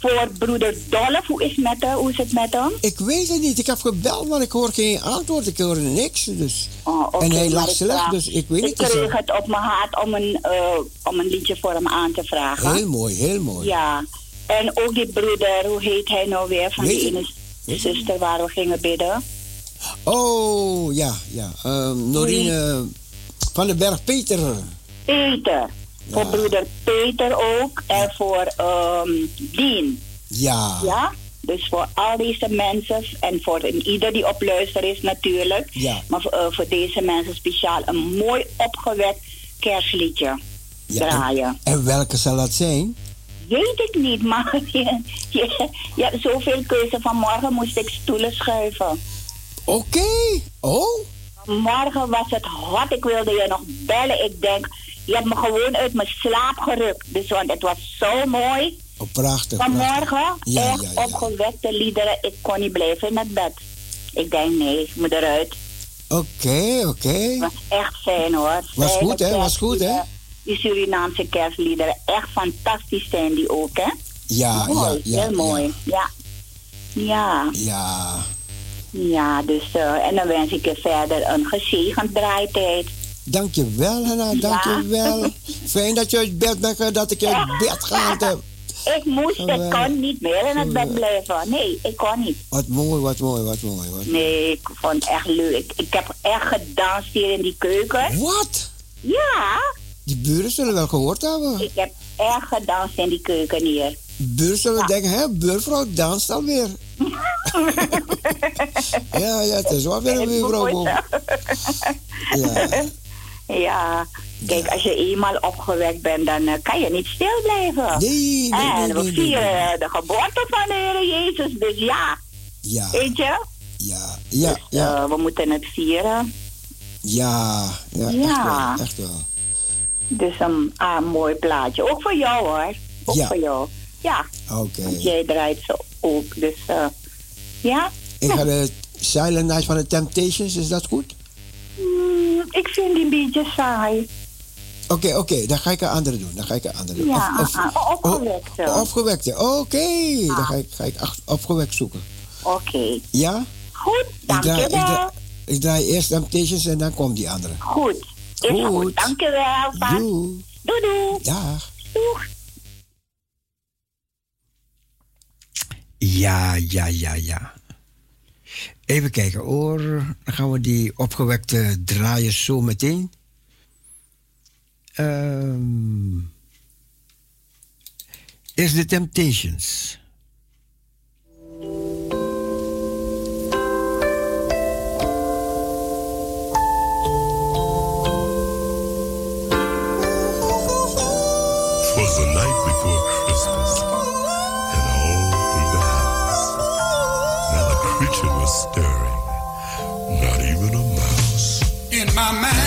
Voor broeder Dolph. Hoe is, het met, hem? Hoe is het met hem? Ik weet het niet. Ik heb gebeld, maar ik hoor geen antwoord. Ik hoor niks. Dus. Oh, en hij lag ik slecht, vraag- dus ik weet Ik niet. dus, kreeg eh, het op mijn hart om een, eh, om een liedje voor hem aan te vragen. Heel mooi, heel mooi. Ja. En ook die broeder, hoe heet hij nou weer? Van Weet die ik ene zuster waar we gingen bidden. Oh, ja, ja. Ehm Norine van den Berg Peter. Peter. Voor broeder Peter ook. En voor ehm Dien. Ja. Ja? Dus voor al deze mensen en voor ieder die op luister is natuurlijk. Ja. Maar voor, eh, voor deze mensen speciaal een mooi opgewekt kerstliedje Ja, draaien. En welke zal dat zijn? Weet ik niet, maar [laughs] je, je, je hebt zoveel keuze. Vanmorgen moest ik stoelen schuiven. Oké. Oh? Morgen was het hot. Ik wilde je nog bellen. Ik denk, je hebt me gewoon uit mijn slaap gerukt. Dus want het was zo mooi. Oh, prachtig. Vanmorgen prachtig. Ja, echt ja, ja. opgewekte liederen. Ik kon niet blijven in het bed. Ik denk, nee, ik moet eruit. Oké, oké. was echt fijn hoor. Was Fijne goed, hè? Was goed, hè? Die Surinaamse kerstliederen. Echt fantastisch zijn die ook, hè? Ja, ja, mooi, ja. heel mooi. Ja. Ja. Ja. Ja, dus eh, en dan wens ik je verder een gezegend draaitijd. Dankjewel, Hanna. Dankjewel. Fijn dat je uit bed bent, dat ik je uit bed gehaald heb. Ik moest, ik kon niet meer in het bed blijven. Nee, ik kon niet. Wat mooi, wat mooi, wat mooi. Wat... Nee, ik vond het echt leuk. Ik, heb echt gedanst hier in die keuken. Wat? Ja, Die buren zullen wel gehoord hebben. ik heb echt gedanst in die keuken hier. Buren zullen denken, hè, buurvrouw danst alweer. [laughs] ja, ja, het is wel weer een buurvrouw. Ja. Ja, kijk, als je eenmaal opgewekt bent, dan eh, kan je niet stil blijven. Nee, nee, En nee, we nee, vieren de geboorte van de Heer Jezus, dus ja. Ja, Weet je? ja, ja, Dus, ja, eh, we moeten het vieren. ja, ja, echt Ja. wel, echt wel. Dus een ah, mooi plaatje. Ook voor jou hoor. Ook Ja. voor jou. Ja, Oké. want jij draait zo ook. Dus eh, ja. Ik ga de Silent Night van de Temptations, is dat goed? Mm, ik vind die een beetje saai. Oké, oké, dan ga ik een andere doen. Dan ga ik een andere doen. Ja, Of- of- ah, ah, opgewekte. oh, opgewekte, oké. Dan ga ik, ga ik opgewekt zoeken. Oké. Ja? Goed, Ik draai, ik, dankjewel. draai, ik draai eerst Temptations en dan komt die andere. Goed. Is goed. Goed. Dankjewel. Pat. Doei. Doei doei. Dag. Doeg. Ja, ja, ja, ja. Even kijken hoor. Dan gaan we die opgewekte draaien zo meteen. Ehm is de Temptations. Stirring, not even a mouse. in my mind.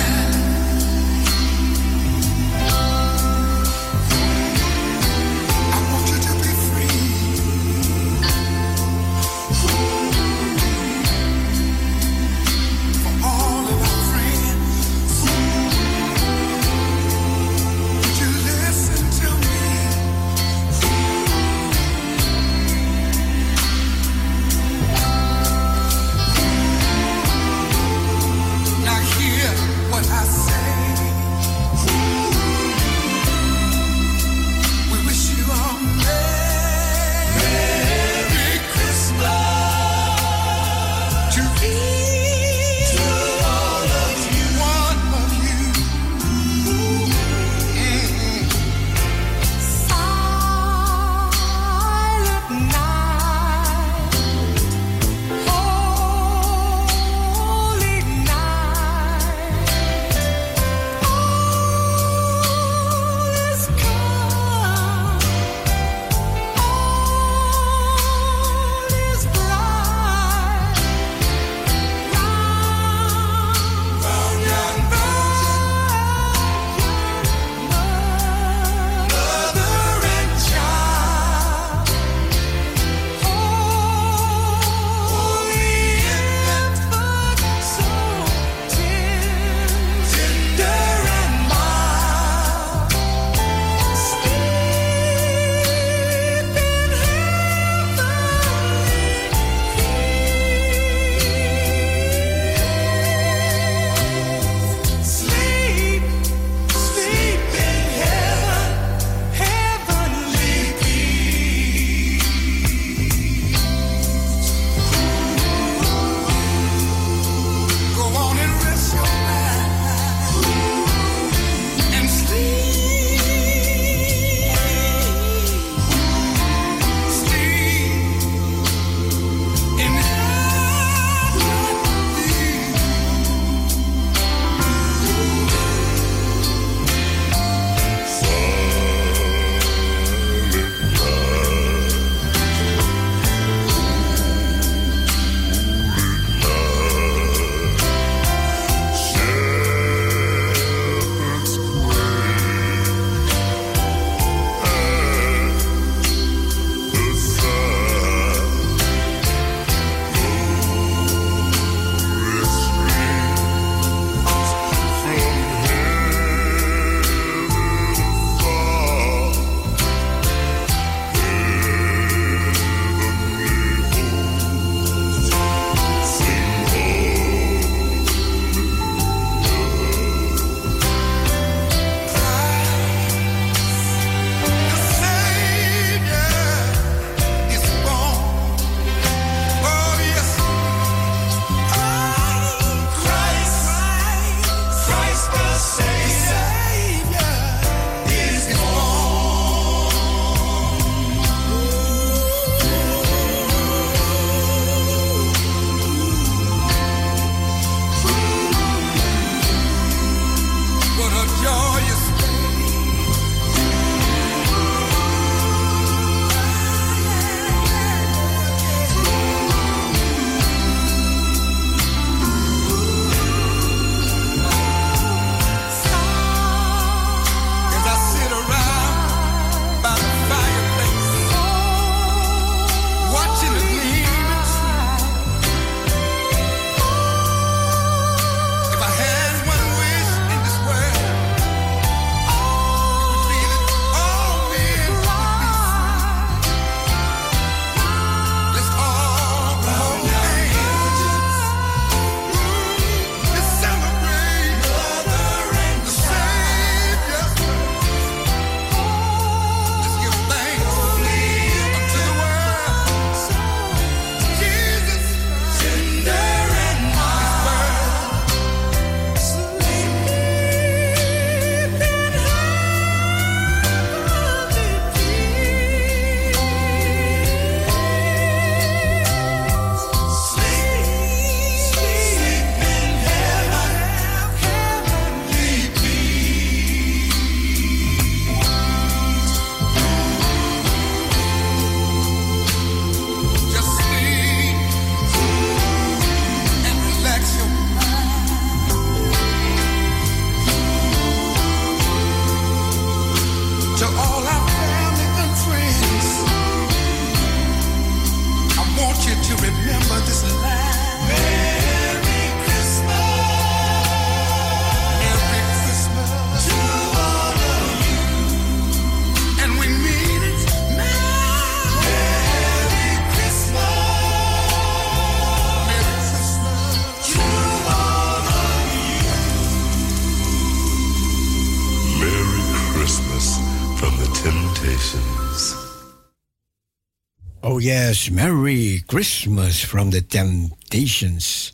Merry Christmas from the Temptations.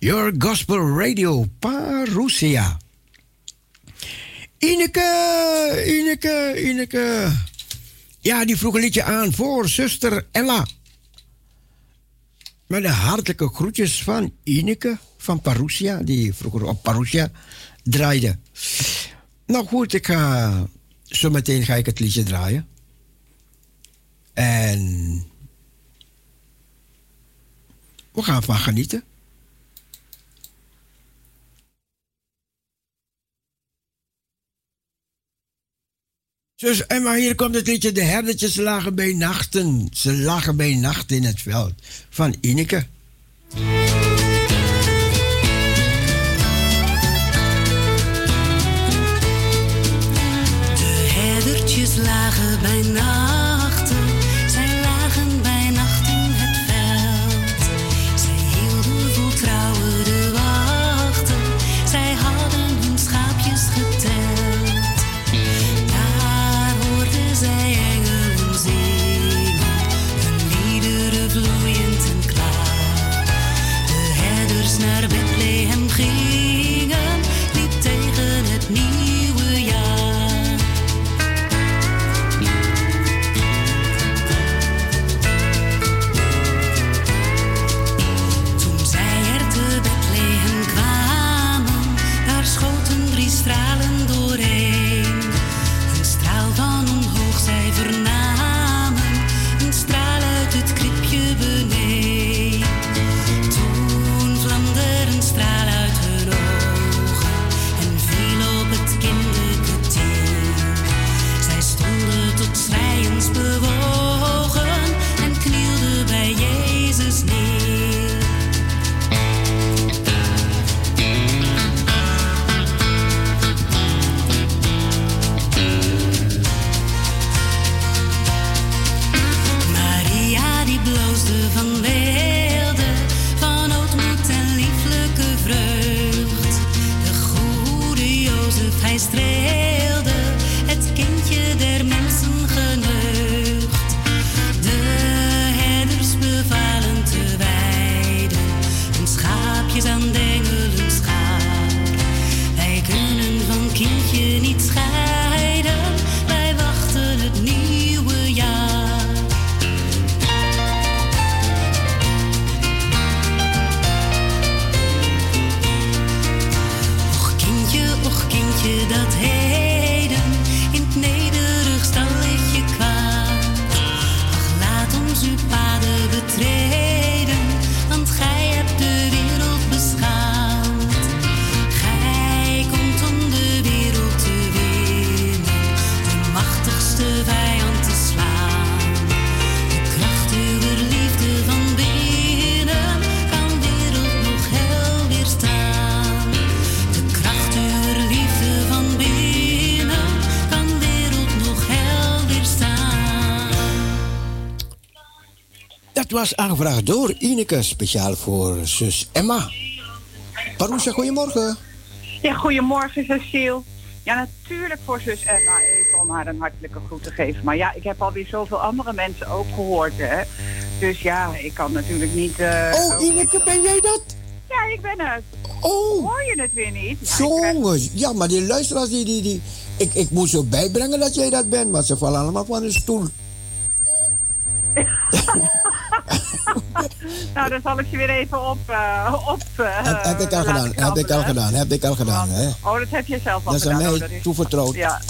Your Gospel Radio Parousia. Ineke, Ineke, Ineke. Ja, die vroeg een liedje aan voor zuster Ella. Met de hartelijke groetjes van Ineke van Parousia, die vroeger op Parousia draaide. Nou goed, ik ga, zo meteen ga ik het liedje draaien. En we gaan van genieten. Zo, en maar hier komt het liedje. De herdertjes lagen bij nachten. Ze lagen bij nacht in het veld. Van Ineke. De herdertjes lagen bij nacht. Was aangevraagd door Ineke, speciaal voor zus Emma. Parousia, goedemorgen. Ja, goedemorgen Cecile. Ja, natuurlijk voor zus Emma even om haar een hartelijke groet te geven. Maar ja, ik heb alweer zoveel andere mensen ook gehoord, hè. Dus ja, ik kan natuurlijk niet... eh, Oh, Ineke, ben jij dat? Ja, ik ben het. Oh. Hoor je het weer niet? Ja, Jongens, ja, maar die luisteraars, die, die, die, ik, ik moet zo bijbrengen dat jij dat bent, maar ze vallen allemaal van de stoel. Nou, dan zal ik je weer even op... eh, op eh, heb, ik al gedaan, heb ik al gedaan, heb ik al gedaan, hè? Oh, dat heb je zelf al Dat is aan gedaan. mij Oh, is- toevertrouwd. Ja,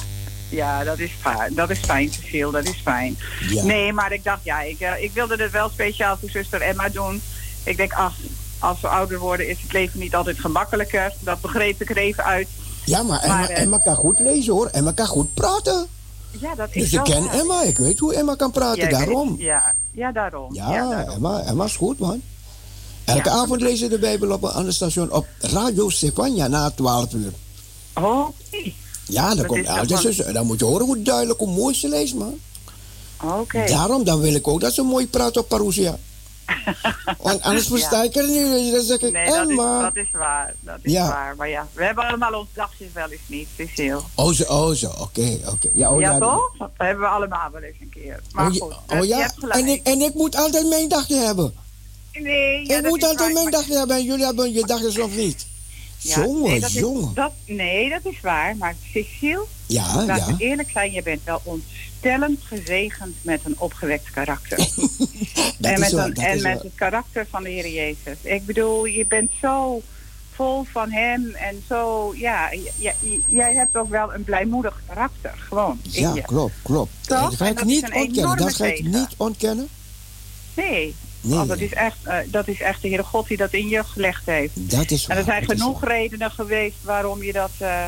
ja dat, is fijn. dat is fijn, Cecile. Dat is fijn. Ja. Nee, maar ik dacht, ja, ik, eh, ik wilde het wel speciaal voor zuster Emma doen. Ik denk, ach, als we ouder worden is het leven niet altijd gemakkelijker. Dat begreep ik er even uit. Ja, maar Emma, Maar, Emma kan goed lezen hoor, Emma kan goed praten. Ja, dat is Dus ik ken waar. Emma, ik weet hoe Emma kan praten, Jij weet- daarom. ja, ja, daarom. Ja, Emma, Emma is goed man. Elke Ja. avond lezen de Bijbel op een ander station op Radio Stefania na 12 uur. Oh, Ja, dan komt zus. Dan moet je horen hoe duidelijk, hoe mooi ze leest, man. oké. Daarom dan wil ik ook dat ze mooi praat op Parousia. Want anders versta ik er niet. Dan zeg ik, Nee, dat is, dat is waar. Dat is Ja. waar. Maar ja, we hebben allemaal ons dagjes wel eens niet, Cecile. Oh zo, oh zo, oké, oké. Ja, oh, ja, ja, toch? Dat hebben we allemaal wel eens een keer. Maar oh, ja, goed, oh, je ja. hebt gelijk. En, ik, en ik moet altijd mijn dagje hebben. Nee, ja, ik moet is altijd waar, mijn maar- dagje hebben en jullie hebben je dagjes of niet. Ja, jongen, nee, dat is- jongen. dat, nee, dat is waar. Maar Cecile, Ja, laten ja. we eerlijk zijn, je bent wel ontstellend gezegend met een opgewekt karakter. [laughs] Dat en is met, een- en met het karakter van de Heer Jezus. Ik bedoel, je bent zo vol van hem en zo, ja, jij hebt ook wel een blijmoedig karakter, gewoon. Ja, je. klopt, klopt. Toch? Dat ga ik dat niet ontkennen. Dat ga ik niet ontkennen. Nee, Nee, want dat is, echt, eh, dat is echt de Heere God die dat in je gelegd heeft. Dat is En er waar, zijn genoeg redenen geweest waarom je, dat, eh,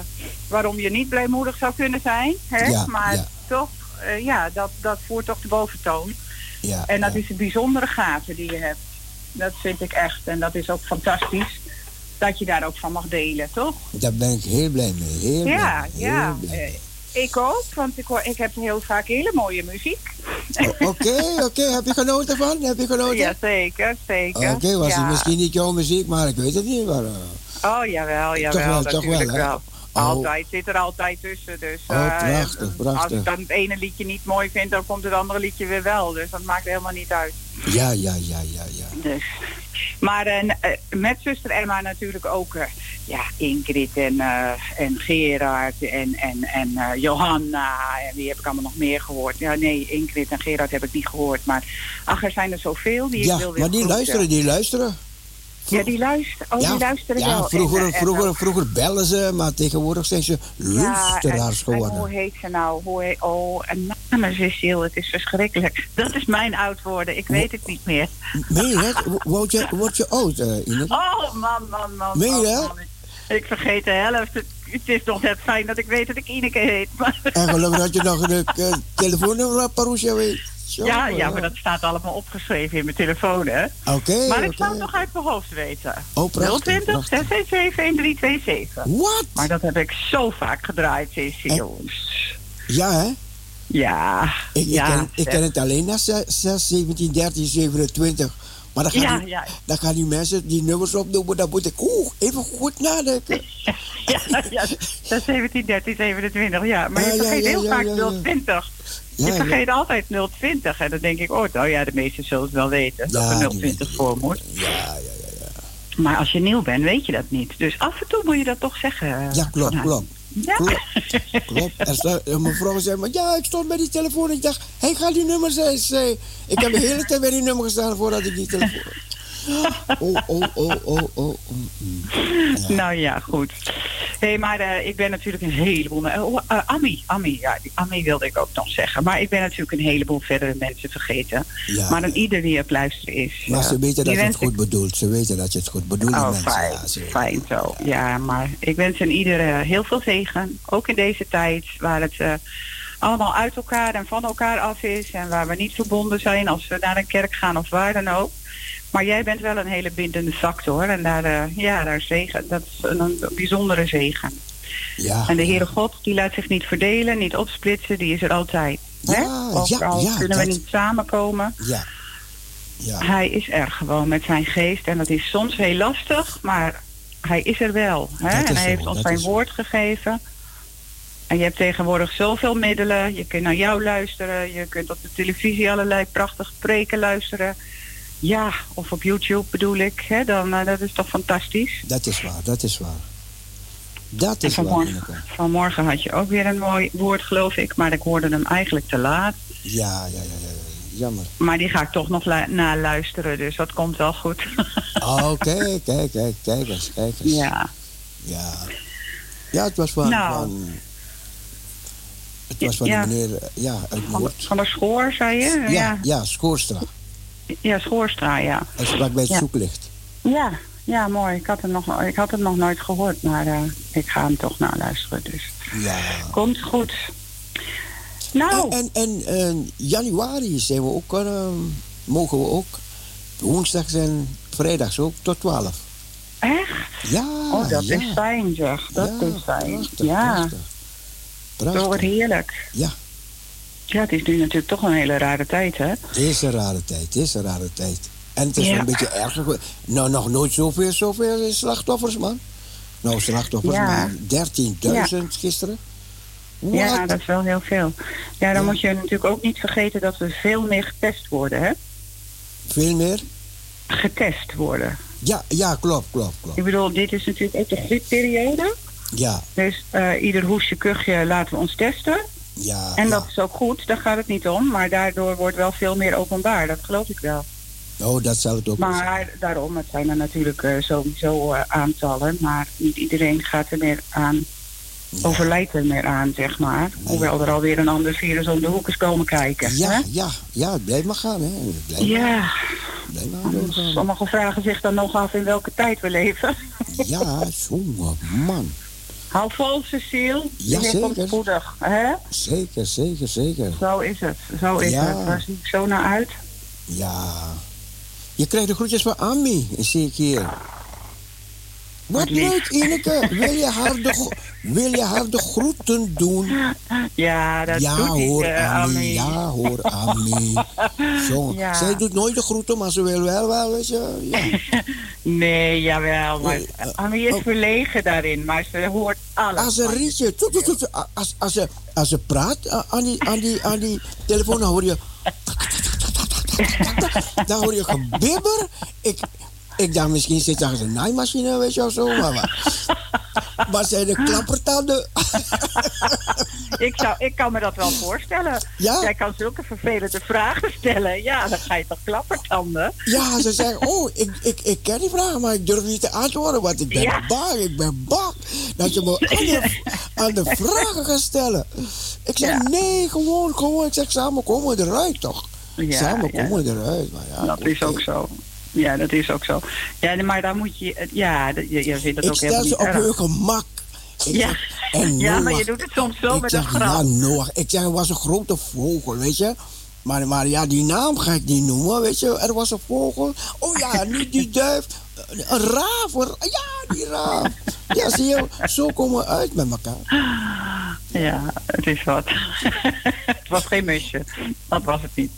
waarom je niet blijmoedig zou kunnen zijn. Hè? Ja, maar ja. toch, eh, ja, dat, dat voert toch de boventoon. Ja, en dat is een bijzondere gave die je hebt. Dat vind ik echt. En dat is ook fantastisch dat je daar ook van mag delen, toch? Daar ben ik heel blij mee. Heel ja, blij, ja. blij. Eh, ik ook, want ik, hoor, ik heb heel vaak hele mooie muziek. Oh, Oké, [laughs] oké. Heb je genoten van? Heb je genoten? Ja, zeker, zeker. Oké, was ja. het misschien niet jouw muziek, maar ik weet het niet. Maar, eh, Oh, jawel, jawel, wel, toch wel, Oh. Altijd, zit er altijd tussen. Dus, Oh, eh, prachtig, Als ik dan het ene liedje niet mooi vind, dan komt het andere liedje weer wel. Dus dat maakt helemaal niet uit. ja, ja, ja, ja, ja. Dus. Maar eh, met zuster Emma natuurlijk ook ja, Ingrid en, en Gerard en, en, en Johanna. En wie heb ik allemaal nog meer gehoord? Ja, nee, Ingrid en Gerard heb ik niet gehoord. Maar ach, er zijn er zoveel die ik Ja, wil weer maar die groeten. luisteren, die luisteren. Ja, die luisteren. Oh, ja, die luisteren ja, wel. Vroeger, En, en vroeger, vroeger bellen ze, maar tegenwoordig zijn ze luisteraars ja, en, en geworden. hoe heet ze nou? Hoe heet, oh, een naam, Cecile. Het is verschrikkelijk. Dat is mijn oud worden. Ik weet het niet meer. Meen je het? Wo- Word je, word je oud, Ineke? Oh, man, man, man. Meen je man. Ik vergeet de helft. Het, is toch net fijn dat ik weet dat ik Ineke heet. Maar- En gelukkig dat je [laughs] nog een eh, telefoonnummer van Parousia weet. Zo, ja, ja, maar dat staat allemaal opgeschreven in mijn telefoon, hè? Oké, maar ik zou het nog uit mijn hoofd weten. Oh, prachtig, 020 prachtig. 617 1327. Wat? Maar dat heb ik zo vaak gedraaid, Cecile. Ja, hè? Ja, Ik, ja. ik, ken, ik ken het alleen na 6, 17, 13, 27. Maar dan gaan, Ja, die, ja. dan gaan die mensen die nummers opnoemen. Dan moet ik oeh, even goed nadenken. [laughs] Ja, ja, dat is 17, 13, 27, ja. Maar je vergeet heel vaak ja, ja. 020. Ja, je ja. vergeet altijd 020. En dan denk ik, oh, nou ja, de meesten zullen het wel weten. Dat Ja, er die 020 voor moet. Ja, ja, ja. Maar als je nieuw bent, weet je dat niet. Dus af en toe moet je dat toch zeggen. Ja, klopt, klopt. Ja. Klopt. Sta, een mevrouw zei, maar ja, ik stond bij die telefoon. Ik dacht, hij gaat die nummer zijn. Zei, ik heb de hele tijd bij die nummer gestaan voordat ik die telefoon... Oh, oh, oh, oh, oh. mm, mm. Nou ja, goed. Nee, maar eh, ik ben natuurlijk een heleboel... oh, eh, Ami, Ami, ja, die Ami wilde ik ook nog zeggen. Maar ik ben natuurlijk een heleboel verdere mensen vergeten. Ja, maar een ieder die op luisteren is. Maar ze weten dat je het goed bedoelt. Ze weten dat je het goed bedoelt, Oh, mensen. fijn, Ja, ze weten. fijn zo. Ja, maar ik wens een ieder eh, heel veel zegen. Ook in deze tijd waar het allemaal uit elkaar en van elkaar af is. En waar we niet verbonden zijn als we naar een kerk gaan of waar dan ook. Maar jij bent wel een hele bindende factor. En daar, eh, ja, daar zegen, dat is een, een bijzondere zegen. Ja. En de Heere God, die laat zich niet verdelen, niet opsplitsen. Die is er altijd. hè? Ook ja, al ja, kunnen we niet samenkomen. Ja. Ja. Hij is er gewoon met zijn geest. En dat is soms heel lastig, maar hij is er wel. Hè? En hij zo, heeft ons zijn woord gegeven. En je hebt tegenwoordig zoveel middelen. Je kunt naar jou luisteren. Je kunt op de televisie allerlei prachtige preken luisteren. Ja, of op YouTube bedoel ik. Hè? Dan, eh, dat is toch fantastisch. Dat is waar, dat is waar. Dat is waar, vanmorgen, Ineke. vanmorgen had je ook weer een mooi woord, geloof ik. Maar ik hoorde hem eigenlijk te laat. Ja, ja, ja, ja. Jammer. Maar die ga ik toch nog lu- naluisteren. Dus dat komt wel goed. [laughs] Oh, kijk, kijk, kijk, kijk eens, kijk eens. Ja. Ja. Ja, het was van... Nou. van het was van Ja. de meneer, eh, ja, uit Van, Noord. van de schoor, zei je? Ja, ja, Schoorstra. Ja, Schoorstra, ja. Hij sprak bij het Ja. zoeklicht. Ja, ja, mooi. Ik had, hem nog, ik had hem nog nooit gehoord, maar eh, ik ga hem toch naluisteren. Dus Ja. komt goed. Nou. En, en, en januari zijn we ook, eh, mogen we ook woensdags en vrijdags ook tot 12. Echt? Ja, oh, dat ja. is fijn, zeg. Dat Ja, is fijn. prachtig, ja, prachtig. Zo wordt heerlijk. Ja. Ja, het is nu natuurlijk toch een hele rare tijd, hè? Het is een rare tijd, het is een rare tijd. En het is Ja. wel een beetje erger. ge- Nou, nog nooit zoveel, zoveel slachtoffers, man. Nou, slachtoffers, Ja. maar 13.000 gisteren. Ja, Wat? dat is wel heel veel. Ja, dan Ja. moet je natuurlijk ook niet vergeten dat we veel meer getest worden, hè? Veel meer? Getest worden. Ja, ja, klopt, klopt, klopt. Ik bedoel, dit is natuurlijk ook de griepperiode. Ja, Dus eh, ieder hoesje, kuchje laten we ons testen. Ja. En ja. dat is ook goed, daar gaat het niet om. Maar daardoor wordt wel veel meer openbaar, dat geloof ik wel. Oh, dat zal het ook wel zijn. Maar daarom, het zijn er natuurlijk eh, sowieso eh, aantallen. Maar niet iedereen gaat er meer aan, overlijdt er meer aan, zeg maar. Hoewel er alweer een ander virus om de hoek is komen kijken. Ja, hè? ja, ja, het blijft maar gaan, hè. Maar- Ja, blijft maar doorgaan. sommigen vragen zich dan nog af in welke tijd we leven. Ja, jongen, man. Hou vol, Cecile. Ja, zeker. spoedig. Hè? Zeker, zeker, zeker. Zo is het, zo is Ja. het. Daar zie ik zo naar uit. Ja. Je krijgt de groetjes van Ami, zie ik hier. Wat leuk, Ineke. Wil je haar de, wil je haar de groeten doen? Ja, dat ja, doet hoor, eh, Ami. Ami. Ja, hoor, Ami. Zo. [laughs] Ja. Zij doet nooit de groeten, maar ze wil wel, wel, weet je. Ja. [laughs] Nee, jawel. Maar eh, Ami is oh. verlegen daarin, maar ze hoort alles. Als rietje, toet, als, als, ze, als ze praat eh, aan die, aan, die, aan die telefoon, dan hoor je... [laughs] Dan hoor je gebibber. Ik, ik dacht, misschien zit daar een naaimachine, weet je, of zo. Maar, [laughs] maar zijn de klappertanden. [laughs] ik, zou, ik kan me dat wel voorstellen. Ja? Jij kan zulke vervelende vragen stellen. Ja, dan ga je toch klappertanden? Ja, ze zeggen, oh, ik, ik, ik ken die vragen, maar ik durf niet te antwoorden, want ik ben Ja. bang, ik ben bang dat je me [laughs] aan de, aan de vragen gaat stellen. Ik zeg, Ja. nee, gewoon, gewoon. Ik zeg, samen komen we eruit, toch? Ja, samen komen we eruit. Maar ja, dat is ook zo. Ja, dat is ook zo. Ja, maar dan moet je... Ja, dat- je, je vindt het ik ook stel helemaal ze niet op erg. hun gemak. Ik Ja. zeg, ja, maar je doet het soms zo met een zeg, grap. ja, Noach. Ik zeg, het was een grote vogel, weet je. Maar, maar ja, die naam ga ik niet noemen, weet je. Er was een vogel. Oh ja, [laughs] niet die duif. Een raaf. een- Ja, die raaf. Ja, zie je, zo komen we uit met elkaar. Ja, het is wat. [laughs] het was geen musje. Dat was het niet.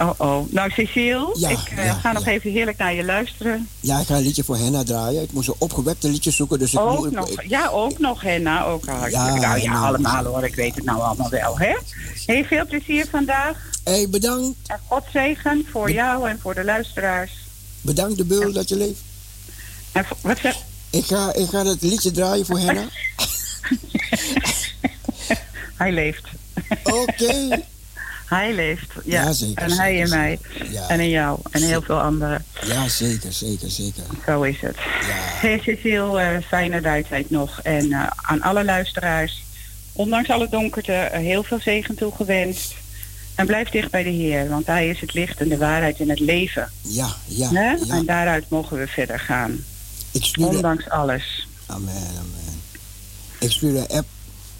Oh oh. Nou, Cecile, Ja, ik eh, ja, ga nog even heerlijk naar je luisteren. Ja, ik ga een liedje voor Henna draaien. Ik moest een opgewekte liedje zoeken, dus ik Ook moet... nog, ik- ja, ook nog, Henna. Ook hartstikke. Ja, nou ja, allemaal hoor. Ik weet het nou allemaal wel, hè? Heel veel plezier vandaag. Hé, bedankt. En God zegen voor jou en voor de luisteraars. Bedankt de beul dat je leeft. En wat zeg Ik ga, ik ga het liedje draaien voor Henna. [laughs] Hij leeft. Oké. [laughs] Hij leeft, ja. Ja, zeker, en hij zeker, in mij. Ja. En in jou. En heel veel anderen. Ja, zeker, zeker, zeker. Zo is het. Hey Cecile, eh, fijne duidheid nog. En eh, aan alle luisteraars, ondanks alle donkerte, heel veel zegen toegewenst. En blijf dicht bij de Heer, want Hij is het licht en de waarheid in het leven. Ja, ja, Hè? ja. En daaruit mogen we verder gaan. Ik Ondanks alles. Amen, amen. Ik stuur een app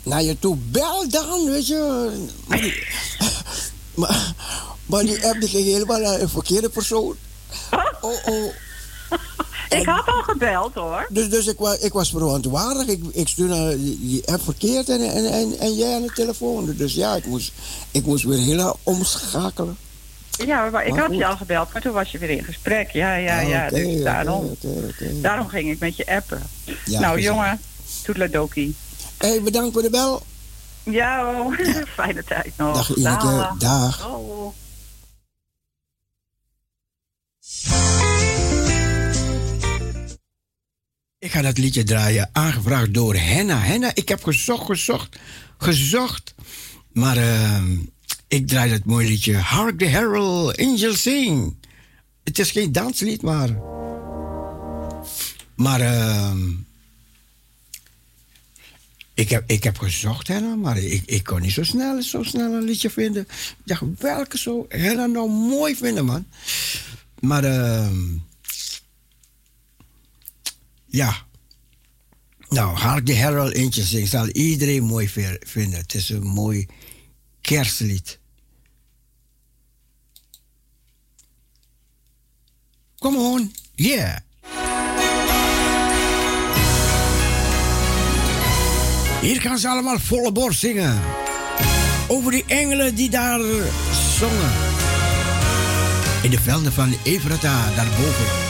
naar je toe. Bel dan, weet je. Maar die, maar, maar die app die ging helemaal naar een verkeerde persoon. Oh, oh. [laughs] Ik had al gebeld hoor. Dus, dus ik, was, ik was verontwaardigd. Ik, ik stuurde die, die app verkeerd en, en, en, en jij aan de telefoon. Dus ja, ik moest, ik moest weer heel omschakelen. Ja, maar ik had goed. je al gebeld, maar toen was je weer in gesprek. Ja, ja, Ah, ja. dus daarom, daarom ging ik met je appen. Ja, nou gezellig. jongen, toedeledokie. Hey, bedankt voor de bel. [laughs] Ja, fijne tijd nog. Dag, Ineke. Dag. Dag. Ik ga dat liedje draaien, aangevraagd door Henna. Henna, ik heb gezocht, gezocht, gezocht. Maar ehm, ik draai dat mooie liedje Hark the Herald Angels Sing. Het is geen danslied, maar... Maar ehm, ik, heb, ik heb gezocht, Henna, maar ik, ik kon niet zo snel, zo snel een liedje vinden. Ik dacht, welke zou Henna nou mooi vinden, man? Maar... ehm ja. Nou, Hark the Herald eentje zingen zal iedereen mooi vinden. Het is een mooi kerstlied. Come on, yeah. Hier gaan ze allemaal volle borst zingen. Over die engelen die daar zongen. In de velden van Efrata, daarboven.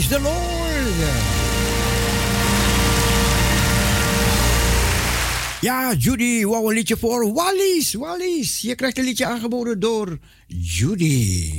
De the Lord! Ja, Judy, wou een liedje voor Wallis. Wallis, je krijgt een liedje aangeboden door Judy.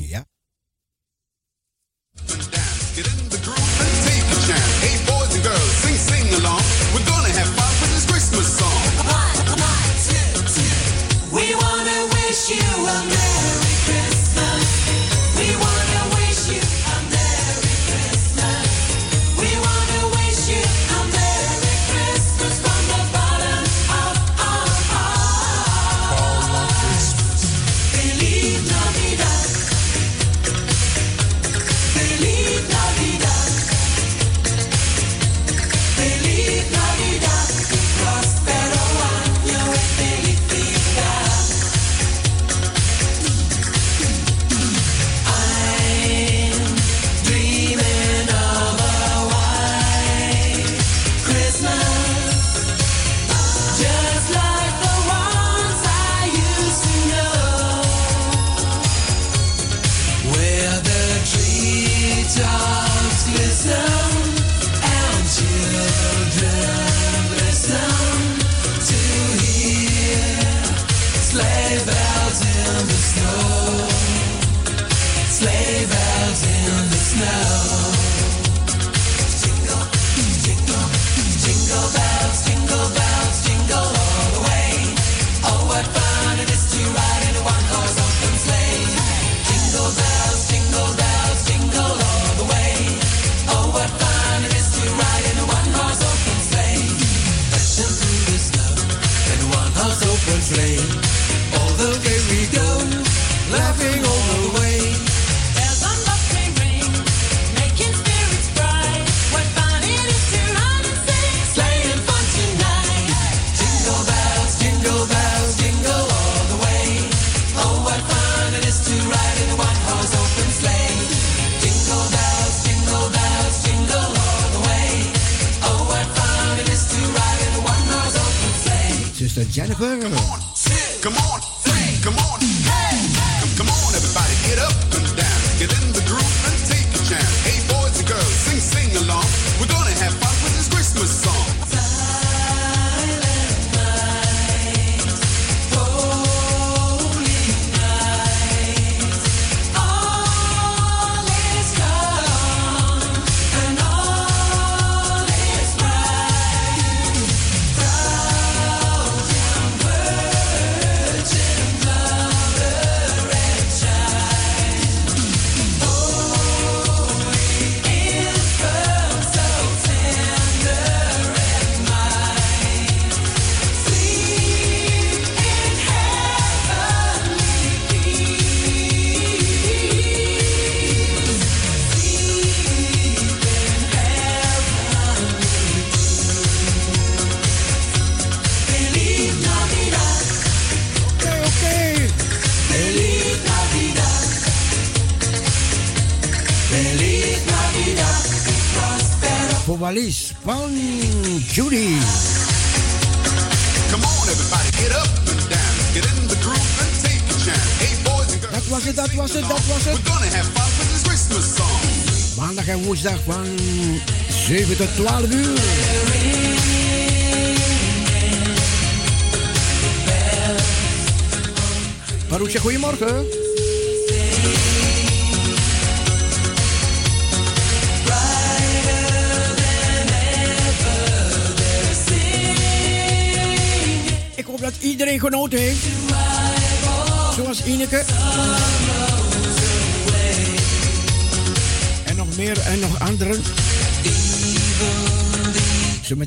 12 uur.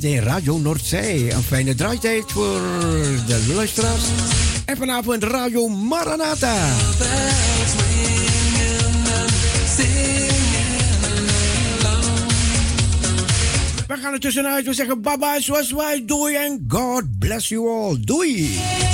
zometeen Radio Noordzee. Een fijne draaitijd voor de luisteraars. En vanavond Radio Maranata. We gaan er tussenuit. We zeggen bye bye, zoals wij. Doei en God bless you all. Doei.